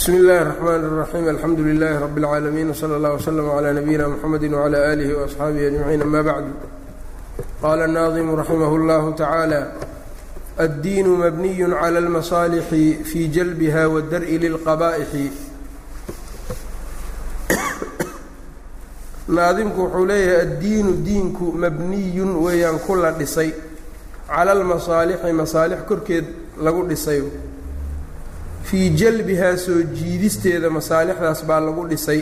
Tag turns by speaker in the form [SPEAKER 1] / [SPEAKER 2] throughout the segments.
[SPEAKER 1] bsmi اllahi الرحmn الرaxيim alxamdu لilh rb العaalamiin wslى اllah وslm عlى nabiyina mxamedi وعlى آlih وأصxaabihi أجmaعiin ama bعd qala الnaadimu raximah اllah tacaalى الdiin mabniy عlى اlmaصaalixi fii jalbiha wاdar'i lilqaba'ixi naadimku wuxuu leeyahay addiinu diinku mabniyun weeyaan ku la dhisay cala almasaalixi masaalix korkeed lagu dhisay fii jalbihaa soo jiidisteeda masaalixdaas baa lagu dhisay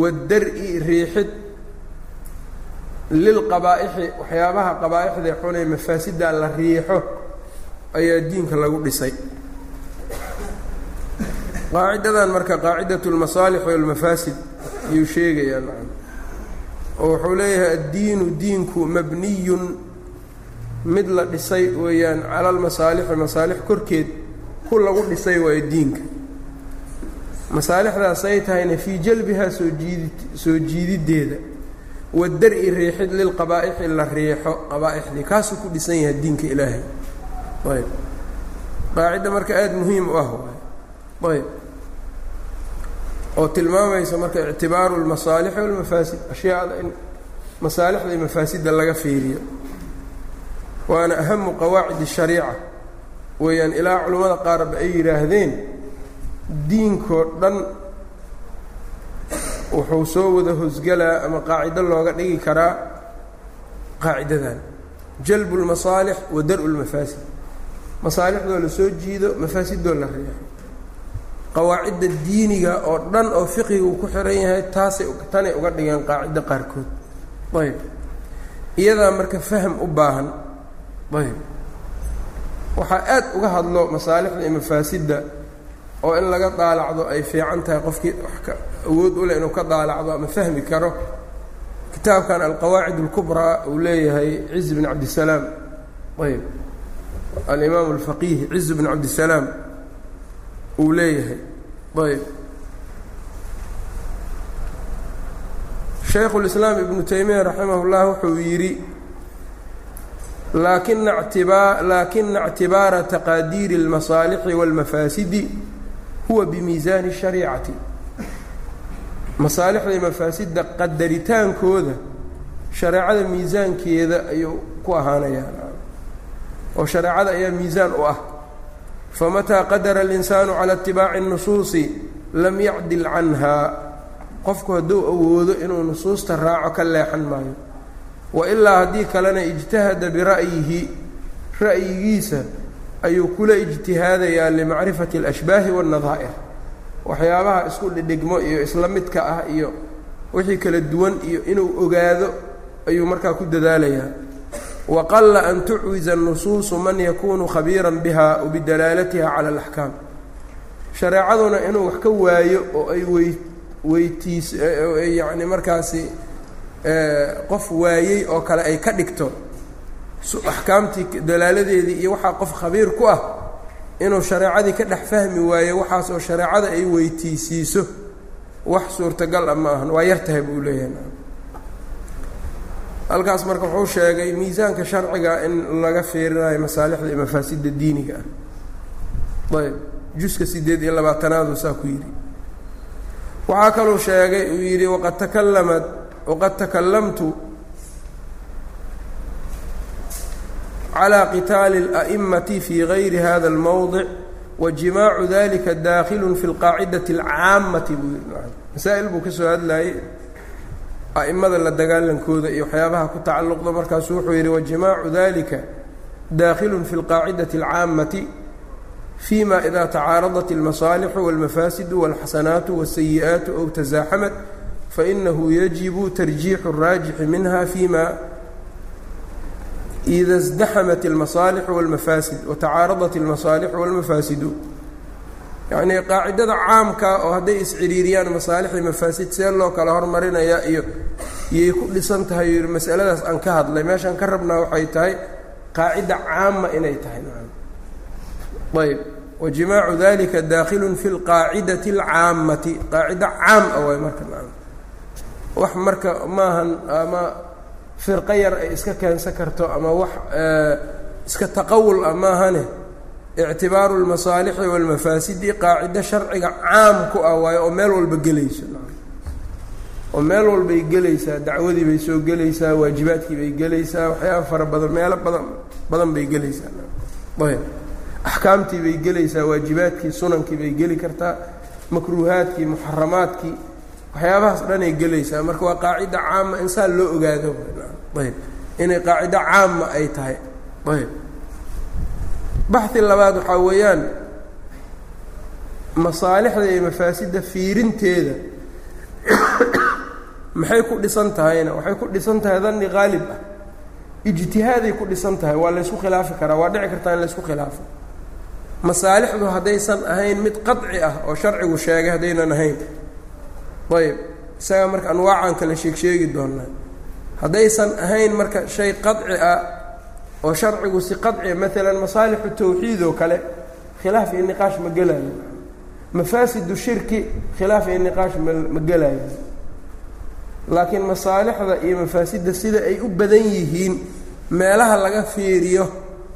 [SPEAKER 1] wadar-i riixid lilqabaa'ixi waxyaabaha qabaa'ixda xunee mafaasidaa la riixo ayaa diinka lagu dhisay. Qaacidadan marka qaacidatu lmasaalix walmafaasid ayuu sheegayaa nacam oo wuxuu leeyahay addiinu diinku mabniyun. Mid la dhisay weeyaan cala almasaalixi masaalix korkeed ku lagu dhisay waayo diinka. Masaalixdaasay tahayna fii jalbihaa soo jiidi soo jiididdeeda. Wadar-i riixid lilqabaa'ixi la riixo qabaa'ixdii. Kaasuu ku dhisan yahay diinka ilaahay. Ayb. Qaacidda marka aada muhiim u ah ayb. Oo tilmaamaysa marka ictibaaru lmasaalixi walmafaasid ashyaada in masaalixda iyo mafaasidda laga fiiriyo. Waana ahamu qawaacid الshariica weeyaan ilaa culimmada qaarba ay yidhaahdeen diinkoo dhan wuxuu soo wada hosgalaa ama qaacido looga dhigi karaa qaacidadan. Jalbu اlmasaalix wa dar-u اlmafaasid masaalixdoo la soo jiido mafaasidoo la riixo. Qawaacidda diiniga oo dhan oo fiqiga uu ku xiran yahay taasay tanay uga dhigeen qaacido qaarkood. Ayb iyadaa marka fahm u baahan. Ayb waxaa aad uga hadlo masaalixda iyo mafaasidda oo in laga daalacdo ay fiican tahay qofkii wax awood u leh inuu ka daalacdo ama fahmi karo kitaabkan alqawaacid اlkubraa uu leeyahay ciz bn cabdisalaam ayb alimaam اlfaqiih ciz bn cabdisalaam uu leeyahay ayb shaykhu اlislaam ibnu taymiya raximah اllah wuxuu yidhi laakina ctibaa laakina اctibaara taqaadiiri اlmasaalixi wاlmafaasidi huwa bimiisaani الshariicati masaalixda iyo mafaasidda qadaritaankooda shareecada miisaankeeda ayuu ku ahaanayaa oo shareecada ayaa miisaan u ah famataa qadara اlinsaanu calى اtibaaci الnusuusi lam yacdil canhaa qofku hadduu awoodo inuu nusuusta raaco ka leexan maayo wailaa haddii kalena ijtahada bira'yihi ra'yigiisa ayuu kula ijtihaadayaa limacrifati اlashbaahi waاnnadaa'ir waxyaabaha isku dhidhigmo iyo isla midka ah iyo wixii kala duwan iyo inuu ogaado ayuu markaa ku dadaalayaa. Waqalla an tucwiza nusuusu man yakunu khabiiran biha wabidalaalatiha cala alaxkaam. Shareecaduna inuu wax ka waayo oo ay wey weytiis yacni markaasi qof waayey oo kale ay ka dhigto axkaamtii dalaaladeedii iyo waxaa qof khabiir ku ah inuu shareecadii ka dhex fahmi waayo waxaas oo shareecada ay weytiisiiso. Wax suurtagal ah ma ahan waa yar tahay buu leeyahay. Halkaas marka wuxuu sheegay miisaanka sharciga in laga fiirinayo masaalixda iyo mafaasidda diiniga ah. Ayb juska siddeed iyo labaatanaadu saa ku yidhi. Waxaa kaluu sheegay uu yidhi waqad takalamat waqad takalamtu calى qitaali اlأ'imati fi gayri hada اlmowdic wajimaacu dalika daakilu fi اlqaacidati اlcaamati buu yidhi masaa'il buu ka soo hadlayey a'imada la dagaalankooda iyo waxyaabaha ku tacalluqda markaasuu wuxuu yidhi wajimaacu dalika daakilu fi اlqaacidati اlcaamati fima ida tacaaradat اlmasaalixu wاlmafaasidu wاlxasanaatu wالsayi'aatu ow tasaaxamat fainahu yajibu tarjiixu الraajixi minha fima ida اsdaxamat اlmasaalixu wاlmafaasid watacaaradat اlmasaalixu wاlmafaasidu yacnii qaacidada caamka oo hadday isciriiriyaan masaalixi mafaasid see loo kala hormarinayaa iyo iyay ku dhisan tahay yidhi masaladaas aan ka hadlay meeshaan ka rabnaa waxay tahay qaacida caama inay tahay ayb wajimaacu dalika daakhilu fi اlqaacidati اlcaammati qaacida caam ah waay marka wax marka maahan ama firqo yar ay iska keensan karto ama wax iska taqawul ah maahane ictibaaru اlmasaalixi wاlmafaasidi qaacido sharciga caam ku ah waayo oo meel walba gelayso. Oo meel walbay gelaysaa dacwadii bay soo gelaysaa waajibaadkii bay gelaysaa waxyaaba fara badan meelo badan badan bay gelaysaa. Ayb. Axkaamtii bay gelaysaa waajibaadkii sunankii bay geli kartaa makruuhaadkii muxaramaadkii waxyaabahaas dhanay gelaysaa. Marka waa qaacida caama insaan loo ogaado. Ayb. Inay qaacido caama ay tahay. Ayb. Baxi labaad waxaa weeyaan masaalixda iyo mafaasidda fiirinteeda maxay ku dhisan tahayna? Waxay ku dhisan tahay danni qaalib ah. Ijtihaaday ku dhisan tahay. Waa laysku khilaafi karaa. Waa dhici kartaa in laysku khilaafo masaalixdu haddaysan ahayn mid qaci ah oo sharcigu sheegay haddaynan ahayn ayb isaga marka anwaacan kale sheeg sheegi doonaa. Haddaysan ahayn marka shay qaci ah oo sharcigu si qacia maalan masaalixu tawxiid oo kale khilaaf iyo niqaash ma gelaayo mafaasidu shirki khilaaf iyo niqaash ma ma gelaayo laakiin masaalixda iyo mafaasidda sida ay u badan yihiin meelaha laga fiiriyo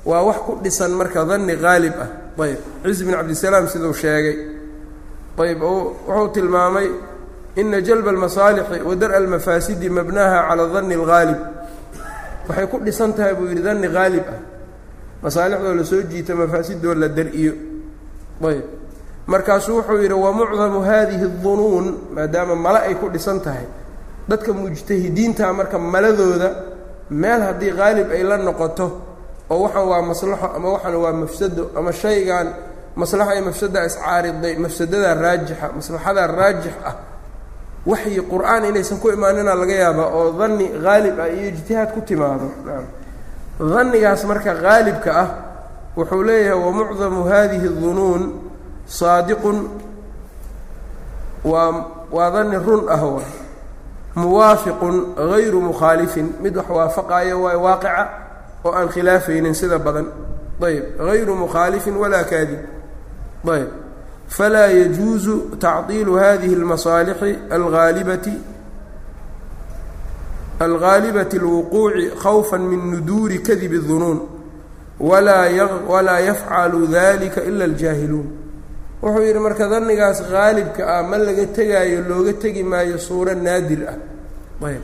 [SPEAKER 1] waa wax ku dhisan marka danni qaalib ah. Ayb ciis bin cabdisalaam siduu sheegay. Ayb wuxuu tilmaamay ina jalba almasaalixi wa dar-a almafaasidi mabnaha cala danni alghaalib waxay ku dhisan tahay buu yidhi danni qaalib ah masaalixdoo la soo jiito la dar-iyo ayb markaasuu wuxuu yidhi wa mucdamu hadihi اdunuun maadaama male ay ku dhisan tahay dadka mujtahidiinta marka maladooda meel haddii qaalib ay la noqoto oo waxaan waa maslaxo ama waxaan waa mafsado ama shaygan maslaxa iyo mafsada iscaariday mafsadadaa raajixa maslaxadaa raajix ah waxyi qur'aan inaysan ku imaanina laga yaaba oo danni haalib ah iyo ijtihaad ku timaado. Dannigaas marka haalibka ah wuxuu leeyahay wamucdamu hadihi dunuun saadiqun. Waa waa danni run ah wa muwaafiqun gayru mukhaalifin mid wax waafaqaayo waa waaqica oo aan khilaafaynin sida badan. Ayb gayru mukhaalifin walaa kaadib. Ayb falaa yajuusu tacطiilu hadihi اlmasaalixi alaalibati alghaalibati اlwuquuci khawfa min nuduuri kadib الdunuun walaa yafcalu dalika ila اljaahiluun wuxuu yidhi marka dannigaas haalibka ah ma laga tegaayo looga tegi maayo suuro naadir ah ayb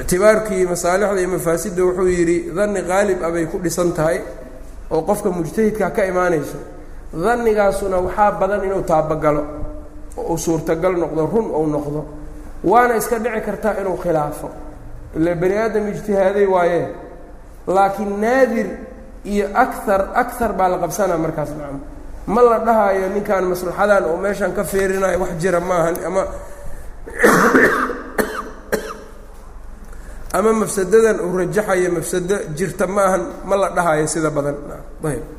[SPEAKER 1] ictibaarkii masaalixda iyo mafaasidda wuxuu yidhi danni qaalib ah bay ku dhisan tahay oo qofka mujtahidka ka imaanayso dannigaasuna waxaa badan inuu taabagalo uu suurtagal noqdo run ou noqdo. Waana iska dhici kartaa inuu khilaafo. Ila bani aadam ijtihaaday waaye. Laakiin naadir iyo akar akar baa la qabsanaa markaas nacam ma la dhahaayo ninkan maslaxadan oo meeshan ka feerinayo wax jira maahan ama ama mafsadadan uu rajaxayo mafsado jirta ma ahan ma la dhahayo sida badan. Ayb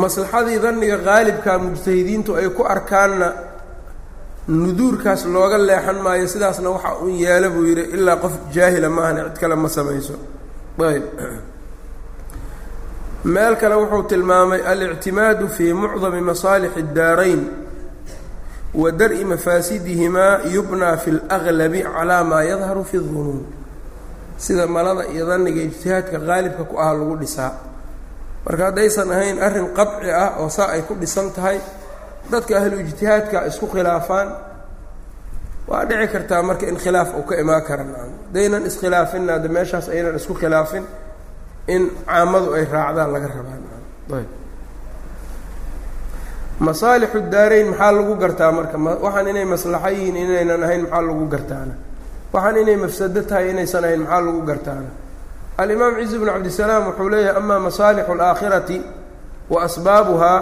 [SPEAKER 1] maslaxadii danniga qaalibka mujtahidiintu ay ku arkaanna nuduurkaas looga leexan maayo sidaasna waxa un yeelo buu yidhi ilaa qof jaahila maahan cid kale ma samayso ayb meel kale wuxuu tilmaamay alictimaadu fii mucdami masaalixi اdaarayn wa dar-i mafaasidihimaa yubnaa fi اlaglabi calaa maa yadharu fi اdunuun sida malada iyo danniga ijtihaadka qaalibka ku ah lagu dhisaa marka haddaysan ahayn arrin qabci ah oo saa ay ku dhisan tahay dadka ahlu ijtihaadka isku khilaafaan waa dhici kartaa marka in khilaaf uu ka imaan kara nacam hadaynan iskhilaafinna hadda meeshaas aynan isku khilaafin in caamadu ay raacdaan laga rabaa. Nacam ayb. Masaalixu daarayn maxaa lagu gartaa marka? Waxaan inay maslaxo yihiin inaynan ahayn maxaa lagu gartaana waxaan inay mafsado tahay inaysan ahayn maxaa lagu gartaana alimaam ciz bnu cabdisalaam wuxuu leeyahay ama masaalixu alaakhirati wa asbaabuhaa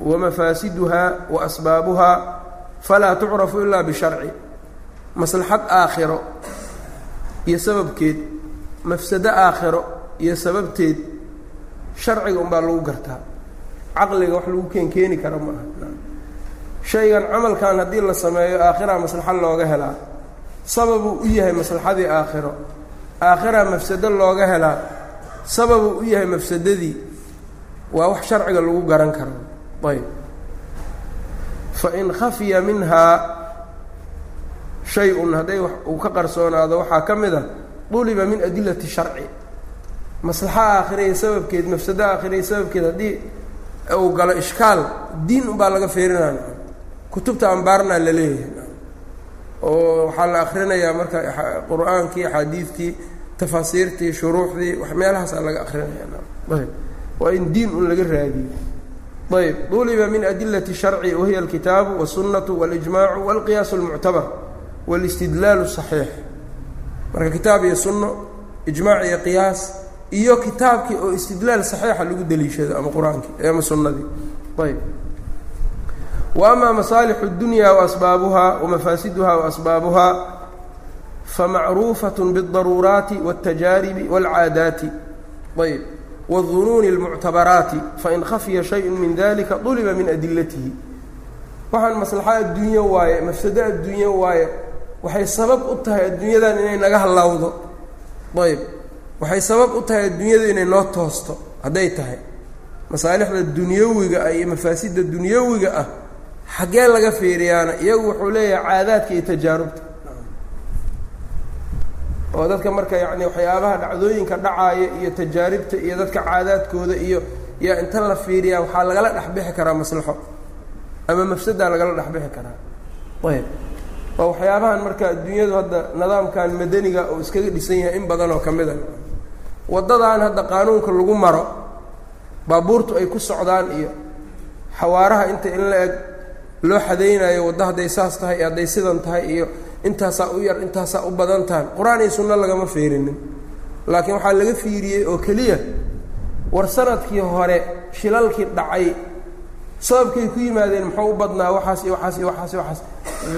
[SPEAKER 1] wa mafaasiduhaa wa asbaabuhaa falaa tucrafu ilaa bisharci. Maslaxad aakhiro iyo sababkeed mafsado aakhiro iyo sababteed sharciga unbaa lagu gartaa. Caqliga wax lagu keen keeni kara ma aha. Shaygan camalkan haddii la sameeyo aakhiraa maslaxad looga helaa. Sababuu u yahay maslaxadii aakhiro aakhiraa mafsado looga helaa sababuu u yahay mafsadadii waa wax sharciga lagu garan karo. Ayb. Fain khafiya minhaa shay-un hadday uu ka qarsoonaado waxaa ka mid a duliba min adilati sharci. Maslaxa aakhiraya sababkeed mafsado aakhiraya sababkeed haddii uu galo ishkaal diin unbaa laga feerinaya kutubta ambaarnaa la leeyahay oo waxaa la akrinayaa marka qur-aankii axaadiidtii tafaasiirtii shuruuxdii wax meelahaasaa laga akrinaya ayb waa in diin un laga raadiyo ayb duliba min adilati sharci wahiya alkitaabu wالsunatu wاlijmaacu wاlqiyaas اlmuctabar wاlistidlaal الصaxiix marka kitaab iyo sunno ijmaac iyo qiyaas iyo kitaabkii oo istidlaal saxiixa lagu deliishado ama qur-aankii ama sunnadii ayb wa ama masaalixu اdunya waasbaabuha wamafaasiduha waasbaabuha famacruufaة bالdaruuraati wالtajaaribi wاlcaadaati ayb wالdunuuni اlmuctabaraati fain khafiya shayءu min dalika طuliba min adilatihi waxaan maslaxa adduunyo waaye mafsado adduunyo waaye waxay sabab u tahay adduunyadan inay naga hallawdo ayb waxay sabab u tahay adduunyada inay noo toosto hadday tahay masaalixda dunyawiga ah iyo mafaasida dunyawiga ah xaggee laga fiiriyaana iyagu wuxuu leeyahay caadaadka iyo tajaarubta. Oo dadka marka yacni waxyaabaha dhacdooyinka dhacaaya iyo tajaaribta iyo dadka caadaadkooda iyo yaa inta la fiiriyaa waxaa lagala dhexbixi karaa maslaxo. Ama mafsadaa lagala dhexbixi karaa. Ayb. Waa waxyaabahan marka adduunyadu hadda nidaamkan madaniga oo iskaga dhisan yahay in badan oo ka mid a. Waddadan hadda qaanuunka lagu maro baabuurtu ay ku socdaan iyo xawaaraha inta in la eg loo xadaynayo waddo hadday saas tahay iyo hadday sidan tahay iyo intaasaa u yar intaasaa u badan tahay. Qur'aan iyo sunno lagama fiirinin. Laakiin waxaa laga fiiriyey oo keliya war sannadkii hore shilalkii dhacay sababkay ku yimaadeen muxuu u badnaa waxaas iyo waxaas iyo waxaas iyo waxaas.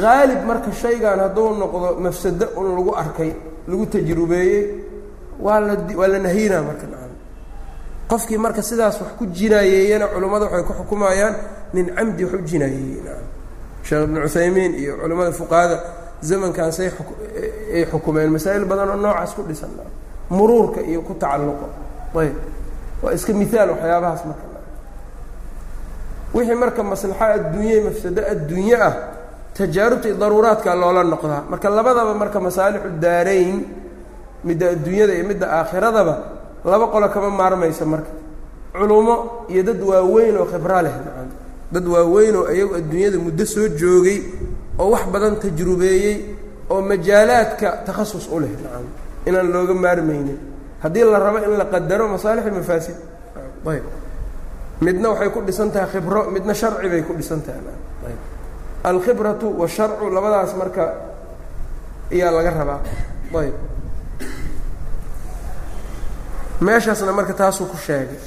[SPEAKER 1] Haalib marka shaygan hadduu noqdo mafsado un lagu arkay lagu tajrubeeyey waa la waa la nahyinaa marka qofkii marka sidaas wax ku jinaayeeyana culummada waxay ku xukumayaan nin camdi wax u jinaayeeyey sheekh ibnu cuthaymiin iyo culimmada fuqahada zamankan say ay xukumeen masaa'il badan oo noocaas ku dhisan. Muruurka iyo ku tacalluqo. Ayb. Waa iska miaal waxyaabahaas marka. Wixii marka maslaxa adduunye mafsado adduunye ah tajaarubta iyo daruuraadka loola noqdaa. Marka labadaba marka masaalixu daarayn midda adduunyada iyo midda aakhiradaba laba qolo kama maarmaysa marka. Culummo iyo dad waaweyn oo khibra leh dad waaweyn oo iyagu adduunyada muddo soo joogay oo wax badan tajrubeeyey oo majaalaadka takhasus u leh. Nacam inaan looga maarmaynin. Haddii la rabo in la qadaro masaalix iyo mafaasid ayb midna waxay ku dhisan tahay khibro midna sharci bay ku dhisan tahay. Ayb alkhibratu washarcu labadaas marka ayaa laga rabaa. Ayb meeshaasna marka taasuu ku sheegay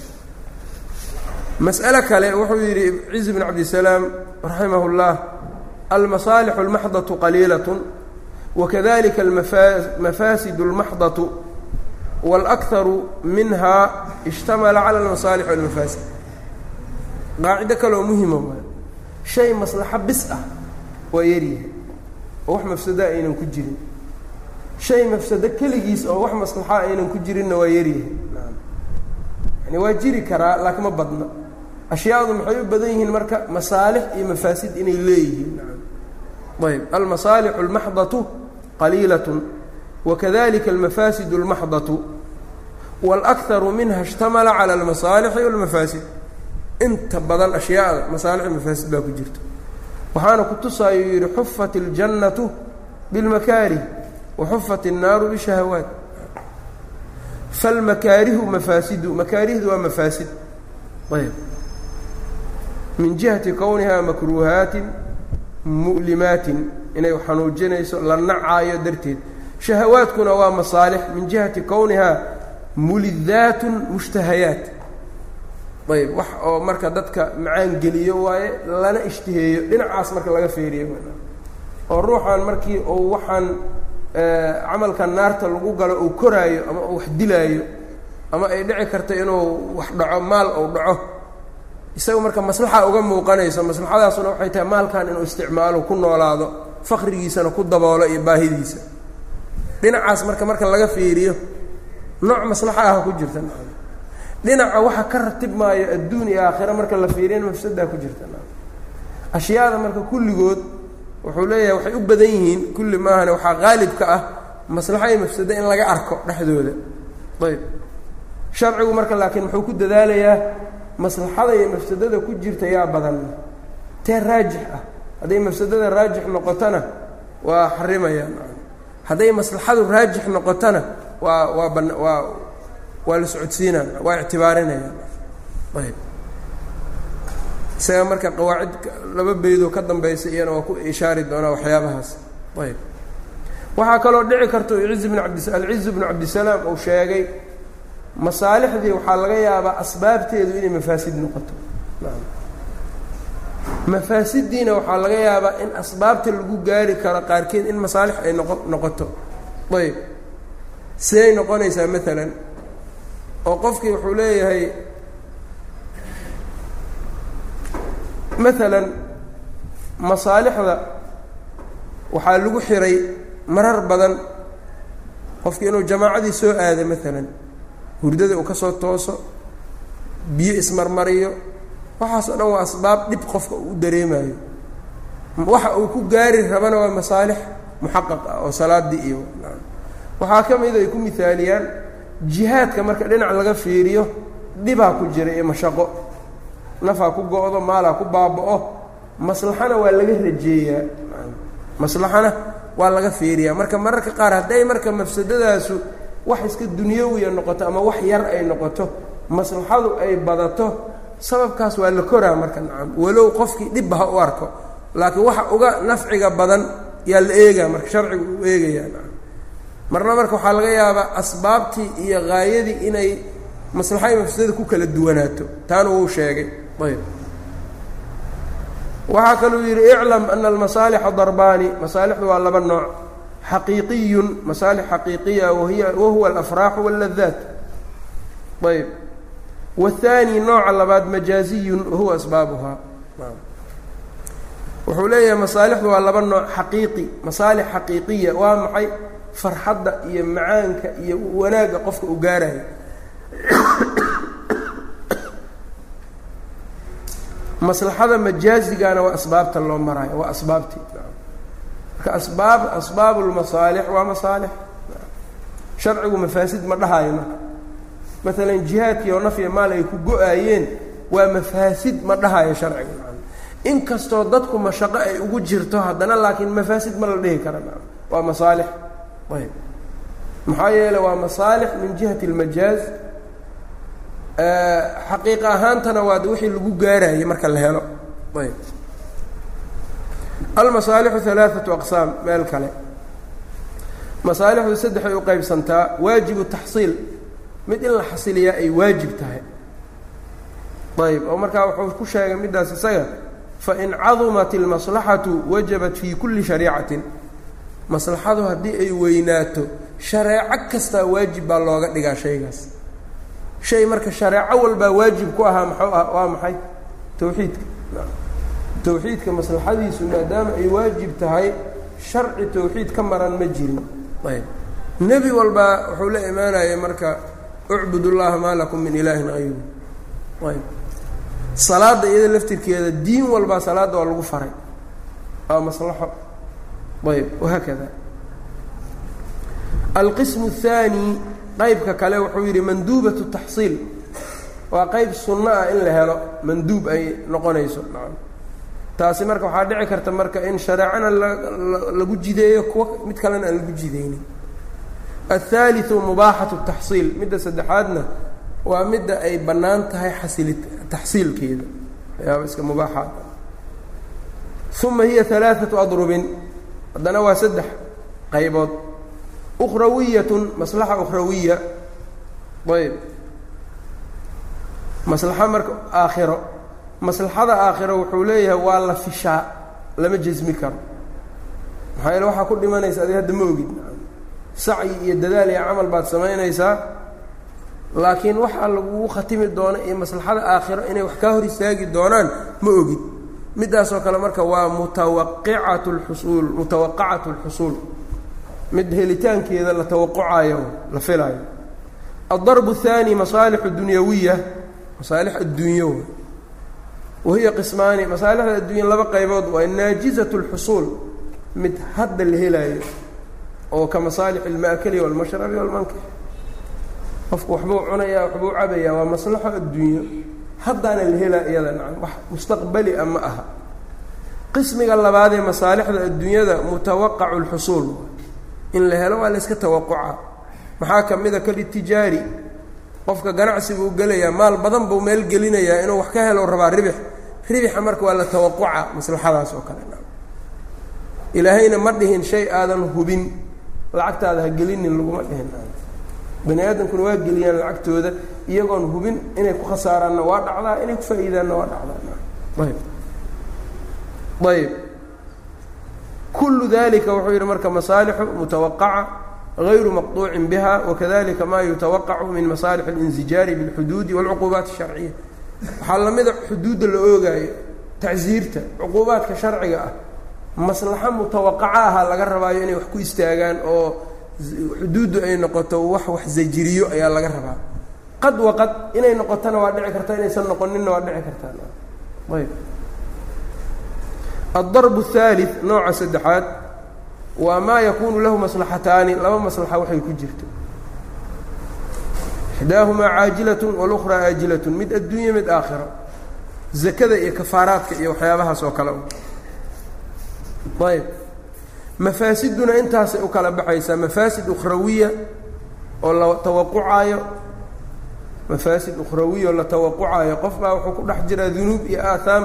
[SPEAKER 1] mas'ale kale wuxuu yidhi ciz bn cabdisalaam raximah اllah almasaalixu اlmaxdaةu qaliilaة wakadalika almafaasid اlmaxdaةu wاlأkharu minha ishtamala cala اlmasaalix wاlmafaasid qaacido kaleoo muhima waay shay maslaxo bis ah waa yaryahay oo wax mafsadaa aynan ku jirin shay mafsado keligiis oo wax maslaxa aynan ku jirinna waa yaryahay yani waa jiri karaa laakiin ma badna ashyaadu maxay u badan yihiin marka masaalix iyo mafaasid inay leeyihiin ayb almasaalixu اlmaxdaةu qaliilaة wakadalika almafaasid اlmaxdaةu wاlأkharu minha اshtamala calى اlmasaalixi wاlmafaasid inta badan ashyaada masaalix mafaasid baa ku jirta waxaana ku tusaayuu yidhi xufat اljannatu biاlmakaarih waxufat الnaaru bishahawaat falmakaarihu mafaasidu makaarihdu waa mafaasid ayb min jihati kownihaa makruuhaatin mu'limaatin inay xanuujinayso la nacaayo darteed. Shahawaadkuna waa masaalix. Min jihati kownihaa mulidaatun mushtahayaat. Ayb wax oo marka dadka macaan geliyo waaye lana ishtiheeyo. Dhinacaas marka laga feeriyo oo ruuxan markii uu waxaan camalka naarta lagu galo uu koraayo ama uu wax dilaayo ama ay dhici karta inuu wax dhaco maal uu dhaco isaga marka maslaxa uga muuqanayso maslaxadaasuna waxay tahay maalkan inuu isticmaalo ku noolaado faqrigiisana ku daboolo iyo baahidiisa. Dhinacaas marka marka laga fiiriyo nooc maslaxa ah ku jirta. Dhinaca waxa ka ratib maayo adduun iyo aakhira marka la fiiriyana mafsadaa ku jirta. Ashyaada marka kulligood wuxuu leeyahay waxay u badan yihiin kulli maahane waxaa qaalibka ah maslaxa iyo mafsado in laga arko dhexdooda. Ayb sharcigu marka laakiin muxuu ku dadaalayaa maslaxada iyo mafsadada ku jirta yaa badan. Tee raajix ah. Hadday mafsadada raajix noqotona waa xarimayaan hadday maslaxadu raajix noqotona waa waa ban waa waa la socodsiinaan waa ictibaarinayaan ayb. Isaga marka qawaacid laba beydoo ka dambaysa iyana waa ku ishaari doonaa waxyaabahaas. Ayb. Waxaa kaloo dhici karta ciz bn abd alciz bnu cabdisalaam uu sheegay masaalixdii waxaa laga yaabaa asbaabteedu inay mafaasid noqoto. Mafaasiddiina waxaa laga yaabaa in asbaabta lagu gaari karo qaarkeed in masaalix ay noqo noqoto. Ayb. Siday noqonaysaa maalan oo qofkii wuxuu leeyahay maalan masaalixda waxaa lagu xiray marar badan qofkii inuu jamaacadii soo aado maalan hurdada uu ka soo tooso biyo ismarmariyo waxaas oo dhan waa asbaab dhib qofka uu dareemayo waxa uu ku gaari rabana waa masaalix muxaqaq ah oo salaadii iyo waxaa ka mida ay ku mihaaliyaan jihaadka marka dhinac laga fiiriyo dhibaa ku jira iyo mashaqo. Nafaa ku go-do maalaa ku baaba-o maslaxana waa laga rajeeyaa maslaxana waa laga fiiriyaa. Marka mararka qaar hadday marka mafsadadaasu wax iska dunyawiya noqoto ama wax yar ay noqoto maslaxadu ay badato sababkaas waa la koraa marka nacam. Walow qofkii dhibba ha u arko laakiin waxa uga nafciga badan yaa la eegaa marka sharcigu uu eegayaa nacam. Marna marka waxaa laga yaabaa asbaabtii iyo haayadii inay maslaxa iyo mafsadada ku kala duwanaato. Taana wuu sheegay. Ayb waxaa kaluu yidhi iclam ana almasaalixa darbaani. Masaalixdu waa laba nooc xaqiiqiyun masaalix xaqiiqiya wahuwa alafraaxu wاlladaat ayb wahaani nooca labaad majaaziyun wahuwa asbaabuhaa wuxuu leeyahay masaalixdu waa laba nooc xaqiiqi masaalix xaqiiqiya waa maxay farxadda iyo macaanka iyo wanaagga qofka u gaaraya maslaxada majaazigana waa asbaabta loo maraayo waa asbaabtii marka asbaab asbaab lmasaalix waa masaalix. Sharcigu mafaasid ma dhahayo marka. Maalan jihaadkii oo nafya maal ay ku go'aayeen waa mafaasid ma dhahayo sharciga inkastoo dadku mashaqo ay ugu jirto haddana laakiin mafaasid ma la dhihi kara waa masaalix. Ayb. Maxaa yeele waa masaalix min jihati اlmajaaz xaqiiqa ahaantana waa wixii lagu gaarayay marka la helo. Ayb almasaalixu halaaثatu aqsaam meel kale. Masaalixdu saddexay u qeybsantaa waajibu taxsiil mid in la xasiliyaa ay waajib tahay. Ayb oo markaa wuxuu ku sheegay middaas isaga fain cadumat اlmaslaxatu wajabat fi kuli shariicatin. Maslaxadu haddii ay weynaato shareeco kastaa waajib baa looga dhigaa shaygaas. Shay marka shareeco walbaa waajib ku ahaa maxuu ah waa maxay? Tawxiidka tawxiidka maslaxadiisu maadaama ay waajib tahay sharci tawxiid ka maran ma jirin ayb nebi walbaa wuxuu la imaanaya marka ucbud اllaha maa lakum min ilaahin hayru ayb salaadda iyada laftirkeeda diin walbaa salaadda waa lagu faray waa maslaxo ayb wahaakada alqismu الthaani qaybka kale wuxuu yidhi manduubat taxsiil waa qayb sunno ah in la helo manduub ay noqonayso taasi marka waxaa dhici karta marka in shareecana lagu jideeyo kuwa mid kalena aan lagu jideynin. Athaaliu mubaaxatu taxsiil. Midda saddexaadna waa midda ay bannaan tahay xasili taxsiilkeeda. Ayaaba iska mubaaxaad uma hiya alaaatu adrubin. Haddana waa saddex qaybood. Ukhrawiyatun maslaxa ukhrawiya. Ayb maslaxa marka aakhiro maslaxada aakhira wuxuu leeyahay waa la fishaa lama jesmi karo. Maxaa yeele waxaa ku dhimanaysa adig hadda ma ogid. Sacyi iyo dadaal iyo camal baad samaynaysaa laakiin waxaa lagugu khatimi doona iyo maslaxada aakhiro inay wax kaa hor istaagi doonaan ma ogid. Middaasoo kale marka waa mutawaqicatu lxusuul mutawaqacatu lxusuul mid helitaankeeda la tawaqucaayo la filaayo addarbu ahaani masaalix dunyawiya masaalix adduunyo wahiya qismaani masaalixda addunya laba qaybood waa naajizaة اlxusuul mid hadda la helaayo oo ka masaalix almaakali walmashrabi walmankix qofku waxbuu cunayaa waxbuu cabayaa waa maslaxo adduunyo haddaana la helaa iyada nacam wax mustaqbali a ma aha qismiga labaadee masaalixda adduunyada mutawaqacu lxusuul in la helo waa la yska maxaa ka mid a kalitijaari qofka ganacsi buu gelayaa maal badan buu meel gelinayaa inuu wax ka helo rabaa ribix ribixa marka waa la tawaquca maslaxadaas oo kale ilaahayna ma dhihin shay aadan hubin lacagtaada ha gelinin laguma dhihin bani aadamkuna waa geliyaan lacagtooda iyagoon hubin inay ku khasaaraanna waa dhacdaa inay ku faa'iidaanna waa dhacdaa ayb ayb kullu dalika wuxuu yidhi marka masaalixu mutawaqaca غayru maqطuucin biha wakadalika ma yutawaqacu min masaalix اlinsijaari bاlxuduudi wاlcuquubaat الsharciya waxaa lamida xuduudda la oogaayo tacsiirta cuquubaadka sharciga ah. Maslaxo mutawaqaca aha laga rabaayo inay wax ku istaagaan oo xuduuddu ay noqoto wax wax zajiriyo ayaa laga rabaa. Qad wa qad inay noqotana waa dhici kartaa inaysan noqoninna waa dhici kartaaayb addarbu thalid nooca saddexaad waa maa yakuunu lahu maslaxataani laba maslaxa waxay ku jirto ixdaahumaa caajilatun walukhraa aajilatun mid adduunya mid aakhiro zakada iyo kafaaraadka iyo waxyaabahaas oo kale ayb mafaasiduna intaasay u kala baxaysaa mafaasid ukhrawiya oo la tawaqucaayo mafaasid ukhrawiya oo la tawaqucaayo qofbaa wuxuu ku dhex jiraa dunuub iyo aahaam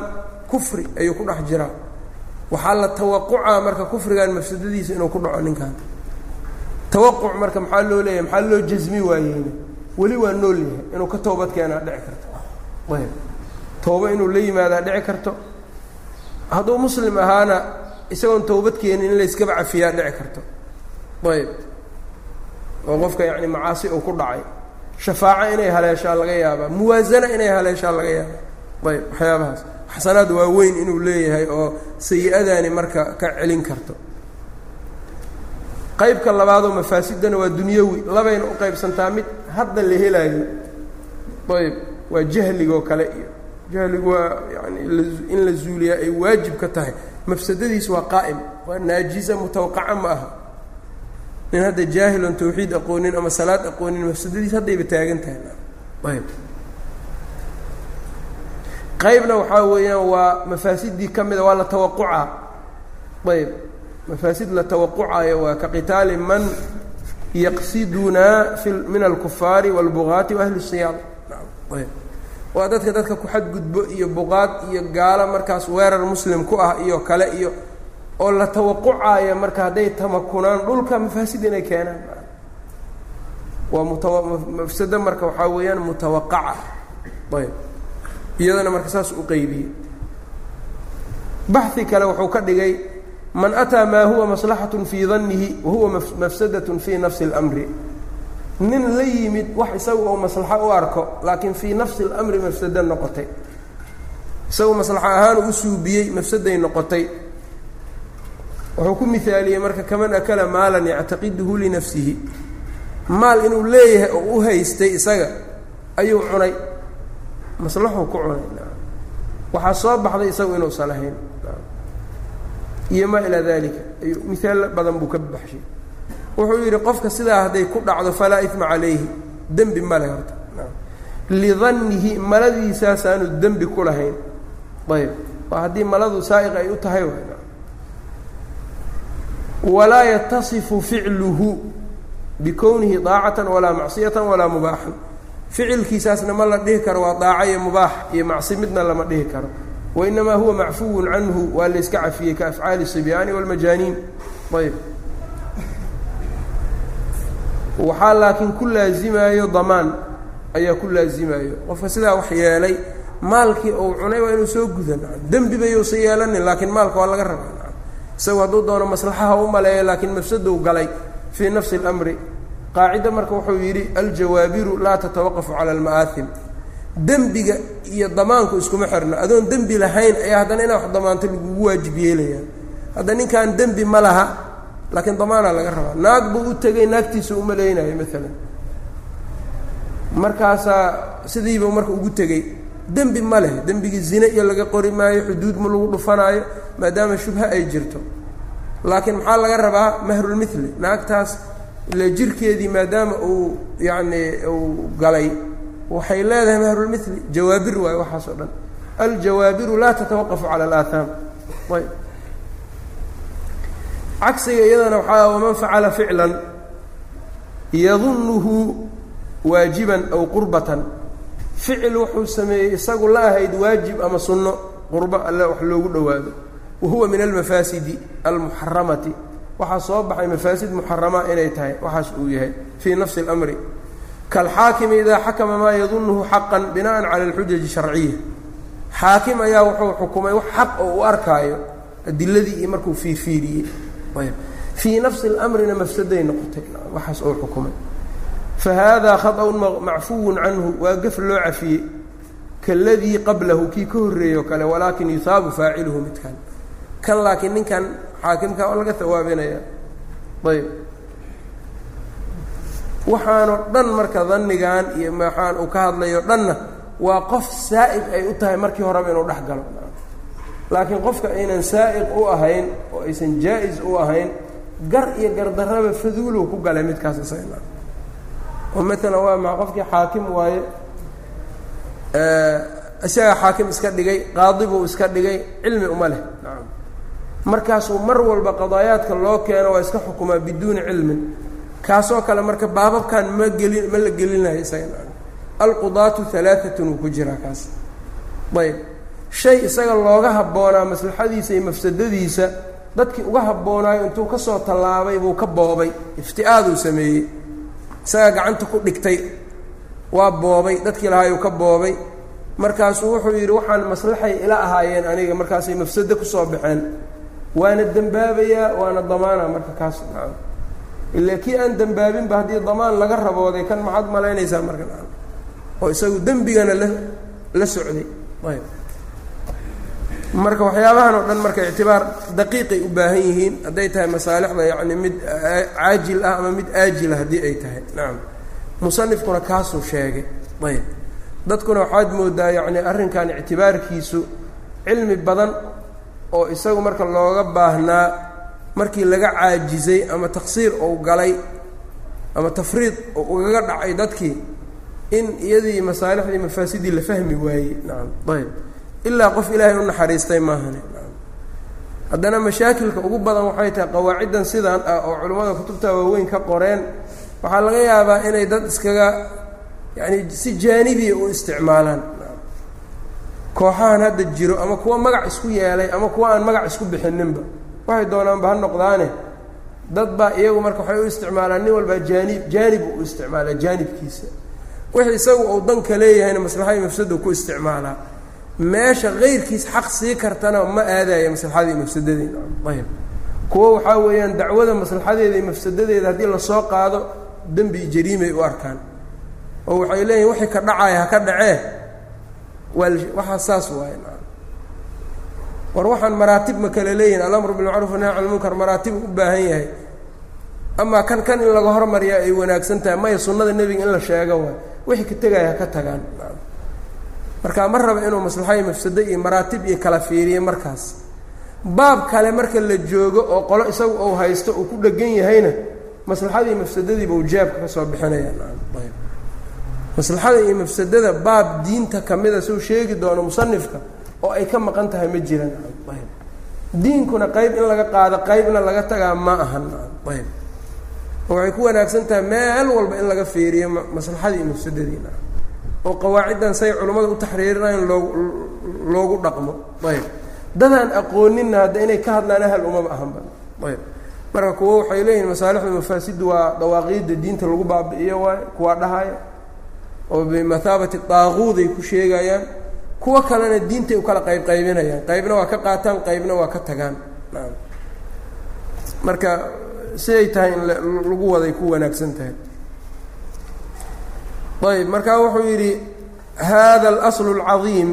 [SPEAKER 1] kufri ayuu ku dhex jiraa waxaa la tawaqucaa marka kufrigan mafsadadiisa inuu ku dhaco ninkan tawaquc marka maxaa loo leeyahay maxaa loo jasmi waayeyna weli waa nool yahay inuu ka toobad keenaa dhici karto. Ayb. Toobo inuu la yimaadaa dhici karto. Hadduu muslim ahaana isagoon towbad keenin in layskaba cafiyaa dhici karto. Ayb. Oo qofka yacni macaasi uu ku dhacay. Shafaaco inay haleeshaa laga yaabaa. Muwaasana inay haleeshaa laga yaabaa. Ayb waxyaabahaas. Xasanaad waaweyn inuu leeyahay oo sayi-adaani marka ka celin karto qaybka labaadoo mafaasidana waa dunyawi labayna u qaybsantaa mid hadda la helaayo. Ayb waa jahligoo kale iyo jahligu waa yani in la zuuliyaa ay waajib ka tahay. Mafsadadiis waa qaa'im waa naajisa mutawaqaca ma aha. Nin hadda jaahilon tawxiid aqoonin ama salaad aqoonin mafsadadiis haddayba taagan tahay. Ayb. Qaybna waxaa weeyaan waa mafaasidii ka mida waa la tawaqucaa ayb mafaasid la tawaqucayo waa ka qitaali man yaqsidunaa min alkufaari wاlbugaati waahli ayb waa dadka dadka ku xadgudbo iyo buqaad iyo gaalo markaas weerar muslim ku ah iyo kale iyo oo la tawaqucaayo marka hadday tamakunaan dhulka mafaasid inay keenaan waa mutawa mafsado marka waxaa weeyaan mutawaqaca ayb iyadana marka saas u qeybiyey baxi kale wuxuu ka dhigay man ataa maa huwa maslaxatun fii dannihi wahuwa mafsadatun fii nafsi اlmri nin la yimid wax isaga oo maslaxo u arko laakiin fii nafsi اlmri mafsada noqotay. Isagoo maslaxo ahaan u suubiyey mafsaday noqotay. Wuxuu ku mihaaliyey marka kaman akala maalan yactaqiduhu linafsihi maal inuu leeyahay oo u haystay isaga ayuu cunay. Maslaxuu ku cunay waxaa soo baxday isagu inuusan ahayn iyo maa ilaa dalika ayuu mihaal badan buu ka baxshay. Wuxuu yidhi qofka sidaa hadday ku dhacdo falaa ima calayhi dembi male horta. Lidannihi maladiisaasaanu dembi ku lahayn. Ayb waa haddii maladu saa'iq ay u tahay walaa yatasifu ficluhu bikownihi daacatan walaa macsiyatan walaa mubaaxan ficilkiisaasna ma la dhihi karo waa daaco iyo mubaax iyo macsi midna lama dhihi karo wainamaa huwa macfuwun canhu waa layska cafiyey ka afcaali sibyaani wاlmajaaniin ayb waxaa laakiin ku laazimaayo damaan ayaa ku laazimaayo qofka sidaa wax yeelay maalkii uu cunay waa inuu soo guda dembi bayuusa yeelanin laakiin maalka waa laga rabaa isagu hadduu doono maslaxaha u maleeya laakiin mafsadou galay fii nafsi اlamri qaacida marka wuxuu yidhi aljawaabiru laa tatawaqafu cala alma'aaim dembiga iyo damaanku iskuma xirno. Adoon dembi lahayn ayaa haddana inaa wax damaanto lagugu waajib yeelayaa hadda ninkan dembi ma laha laakiin damaanaa laga rabaa. Naag buu u tegay naagtiisa u malaynayo maalan markaasaa sidiibuu marka ugu tegey dembi ma leh. Dembigii zine iyo laga qori maayo xuduud ma lagu dhufanaayo maadaama shubha ay jirto. Laakiin maxaa laga rabaa? Mahrulmithli naagtaas ila jirkeedii maadaama uu yacni uu galay waxay leedahay mahrulmithli jawaabir waayo waxaas oo dhan. Aljawaabiru laa tatawaqafu cala alaahaam ayb. Cagsiga iyadana waxaa waman facala ficlan yadunuhu waajiban aw qurbatan. Ficil wuxuu sameeyey isagu la ahayd waajib ama sunno qurbo alle wax loogu dhowaado. Wa huwa min almafaasidi almuxaramati waxaa soo baxay mafaasid muxarama inay tahay waxaas uu yahay fii nafsi اlamri kaalxaakimi idaa xakama maa yadunuhu xaqan bina'an cala alxujaji sharciya xaakim ayaa wuxuu xukumay wax xaq oo u arkaayo adiladii iyo markuu fiirfiiriyey ayb fii nafsi اlamrina mafsaday noqotay waxaas oo xukumay fahada khaطأun macfuwun canhu waa gaf loo cafiyey kaladii qablahu kii ka horreeyey o kale walaakin yuhaabu faaciluhu midkan kan laakiin ninkan xaakimka oo laga hawaabinaya ayb waxaanoo dhan marka danigan iyo maxaan uu ka hadlayo dhanna waa qof saa'iq ay u tahay markii horeba inuu dhex galo. Laakiin qofka aynan saa'iq u ahayn oo aysan jaa-is u ahayn gar iyo gardarraba faduulow ku galay midkaas isaga. Oo maalan waa maa qofkii xaakim waaye isagaa xaakim iska dhigay qaadi buu iska dhigay cilmi uma leh. Markaasuu mar walba qadaayaadka loo keeno waa iska xukumaa biduuni cilmin kaasoo kale marka baababkan ma gelin ma la gelinayo isaga. Alqudaatu halaaatun wuu ku jiraa kaas. Ayb. Shay isaga looga habboonaa maslaxadiisa iyo mafsadadiisa dadkii uga habboonaayo intuu ka soo tallaabay buu ka boobay ifti'aaduu sameeyey. Isagaa gacanta ku dhigtay waa boobay dadkii lahaayuu ka boobay. Markaasuu wuxuu yidhi waxaan maslaxay ila ahaayeen aniga markaasay mafsado ku soo baxeen. Waana dembaabayaa waana damaana marka kaas ilaa kii aan dembaabinba haddii damaan laga rabooday kan maxaad malaynaysaa marka. Oo isagu dembigana la la socday. Ayb. Marka waxyaabahan oo dhan marka ictibaar daqiiqay u baahan yihiin hadday tahay masaalixda yacni mid caajil ah ama mid aajila haddii ay tahay. Nacam musanifkuna kaasuu sheegay. Ayb. Dadkuna waxaad moodaa yacni arrinkan ictibaarkiisu cilmi badan oo isagu marka looga baahnaa markii laga caajizay ama taqsiir ou galay ama tafriid oo ugaga dhacay dadkii in iyadii masaalixdii mafaasidii la fahmi waayey. Nacam ayb. Ilaa qof ilaahay u naxariistay maahane haddana mashaakilka ugu badan waxay tahay qawaaciddan sidaan ah oo culimmada kutubta waaweyn ka qoreen. Waxaa laga yaabaa inay dad iskaga yacani si jaanibiya u isticmaalaan. Kooxahan hadda jiro ama kuwa magac isku yeelay ama kuwa aan magac isku bixininba waxay doonaanba ha noqdaane. Dad baa iyagu marka waxay u isticmaalaan nin walbaa jaanib jaanib u isticmaalaa jaanibkiisa. Wixii isagu uu danka leeyahayna maslaxadii mafsadu ku isticmaalaa. Meesha kayrkiis xaq sii kartana ma aadaya maslaxadii mafsadadeeda ayb kuwo waxaa weeyaan dacwada maslaxadeeda iyo mafsadadeeda haddii la soo qaado dembi jariimay u arkaan. Oo waxay leeyihiin wixii ka dhacaya ha ka dhacee. Waa waxaa saas waaye war waxaan maraatib ma kale leeyihiin alamru bilmacruuf nahy can lmunkar maraatib u baahan yahay. Amaa kan kan in laga hormariyaa ay wanaagsan tahay maya sunnada nebiga in la sheego waay. Wixii ka tegaya ka tagaan. Marka ma raba inuu maslaxayo mafsado iyo maraatib iyo kala fiiriyo markaas. Baab kale marka la joogo oo qolo isagu uu haysto uu ku dhegan yahayna maslaxadii mafsadadiiba uu jaabka ka soo bixinaya. Ayb maslaxada iyo mafsadada baab diinta kamida suu sheegi doono musanifka oo ay ka maqan tahay ma jiraan. Diinkuna qayb in laga qaado qaybna laga tagaa ma ahan. Ayb. Waxay ku wanaagsan tahay meel walba in laga fiiriyo maslaxadii iyo mafsadadii oo qawaaciddan say culimmada u taxriirinayan loo loogu dhaqmo. Ayb. Dadaan aqooninna hadda inay ka hadlaan ahal umaba ahanba ayb. Marka kuwo waxay leeyihiin masaalixda mafaasidu waa dawaaqiidda diinta lagu baabi'iyo waayo kuwaa dhahaya oo bimathaabati daaquuday ku sheegayaan kuwo kalena diintay u kala qayb qaybinayaan qaybna waa ka qaataan qaybna waa ka tagaan naam marka siday tahay in lagu waday ku wanaagsan tahay ayb markaa wuxuu yidhi hada alaslu اlcadiim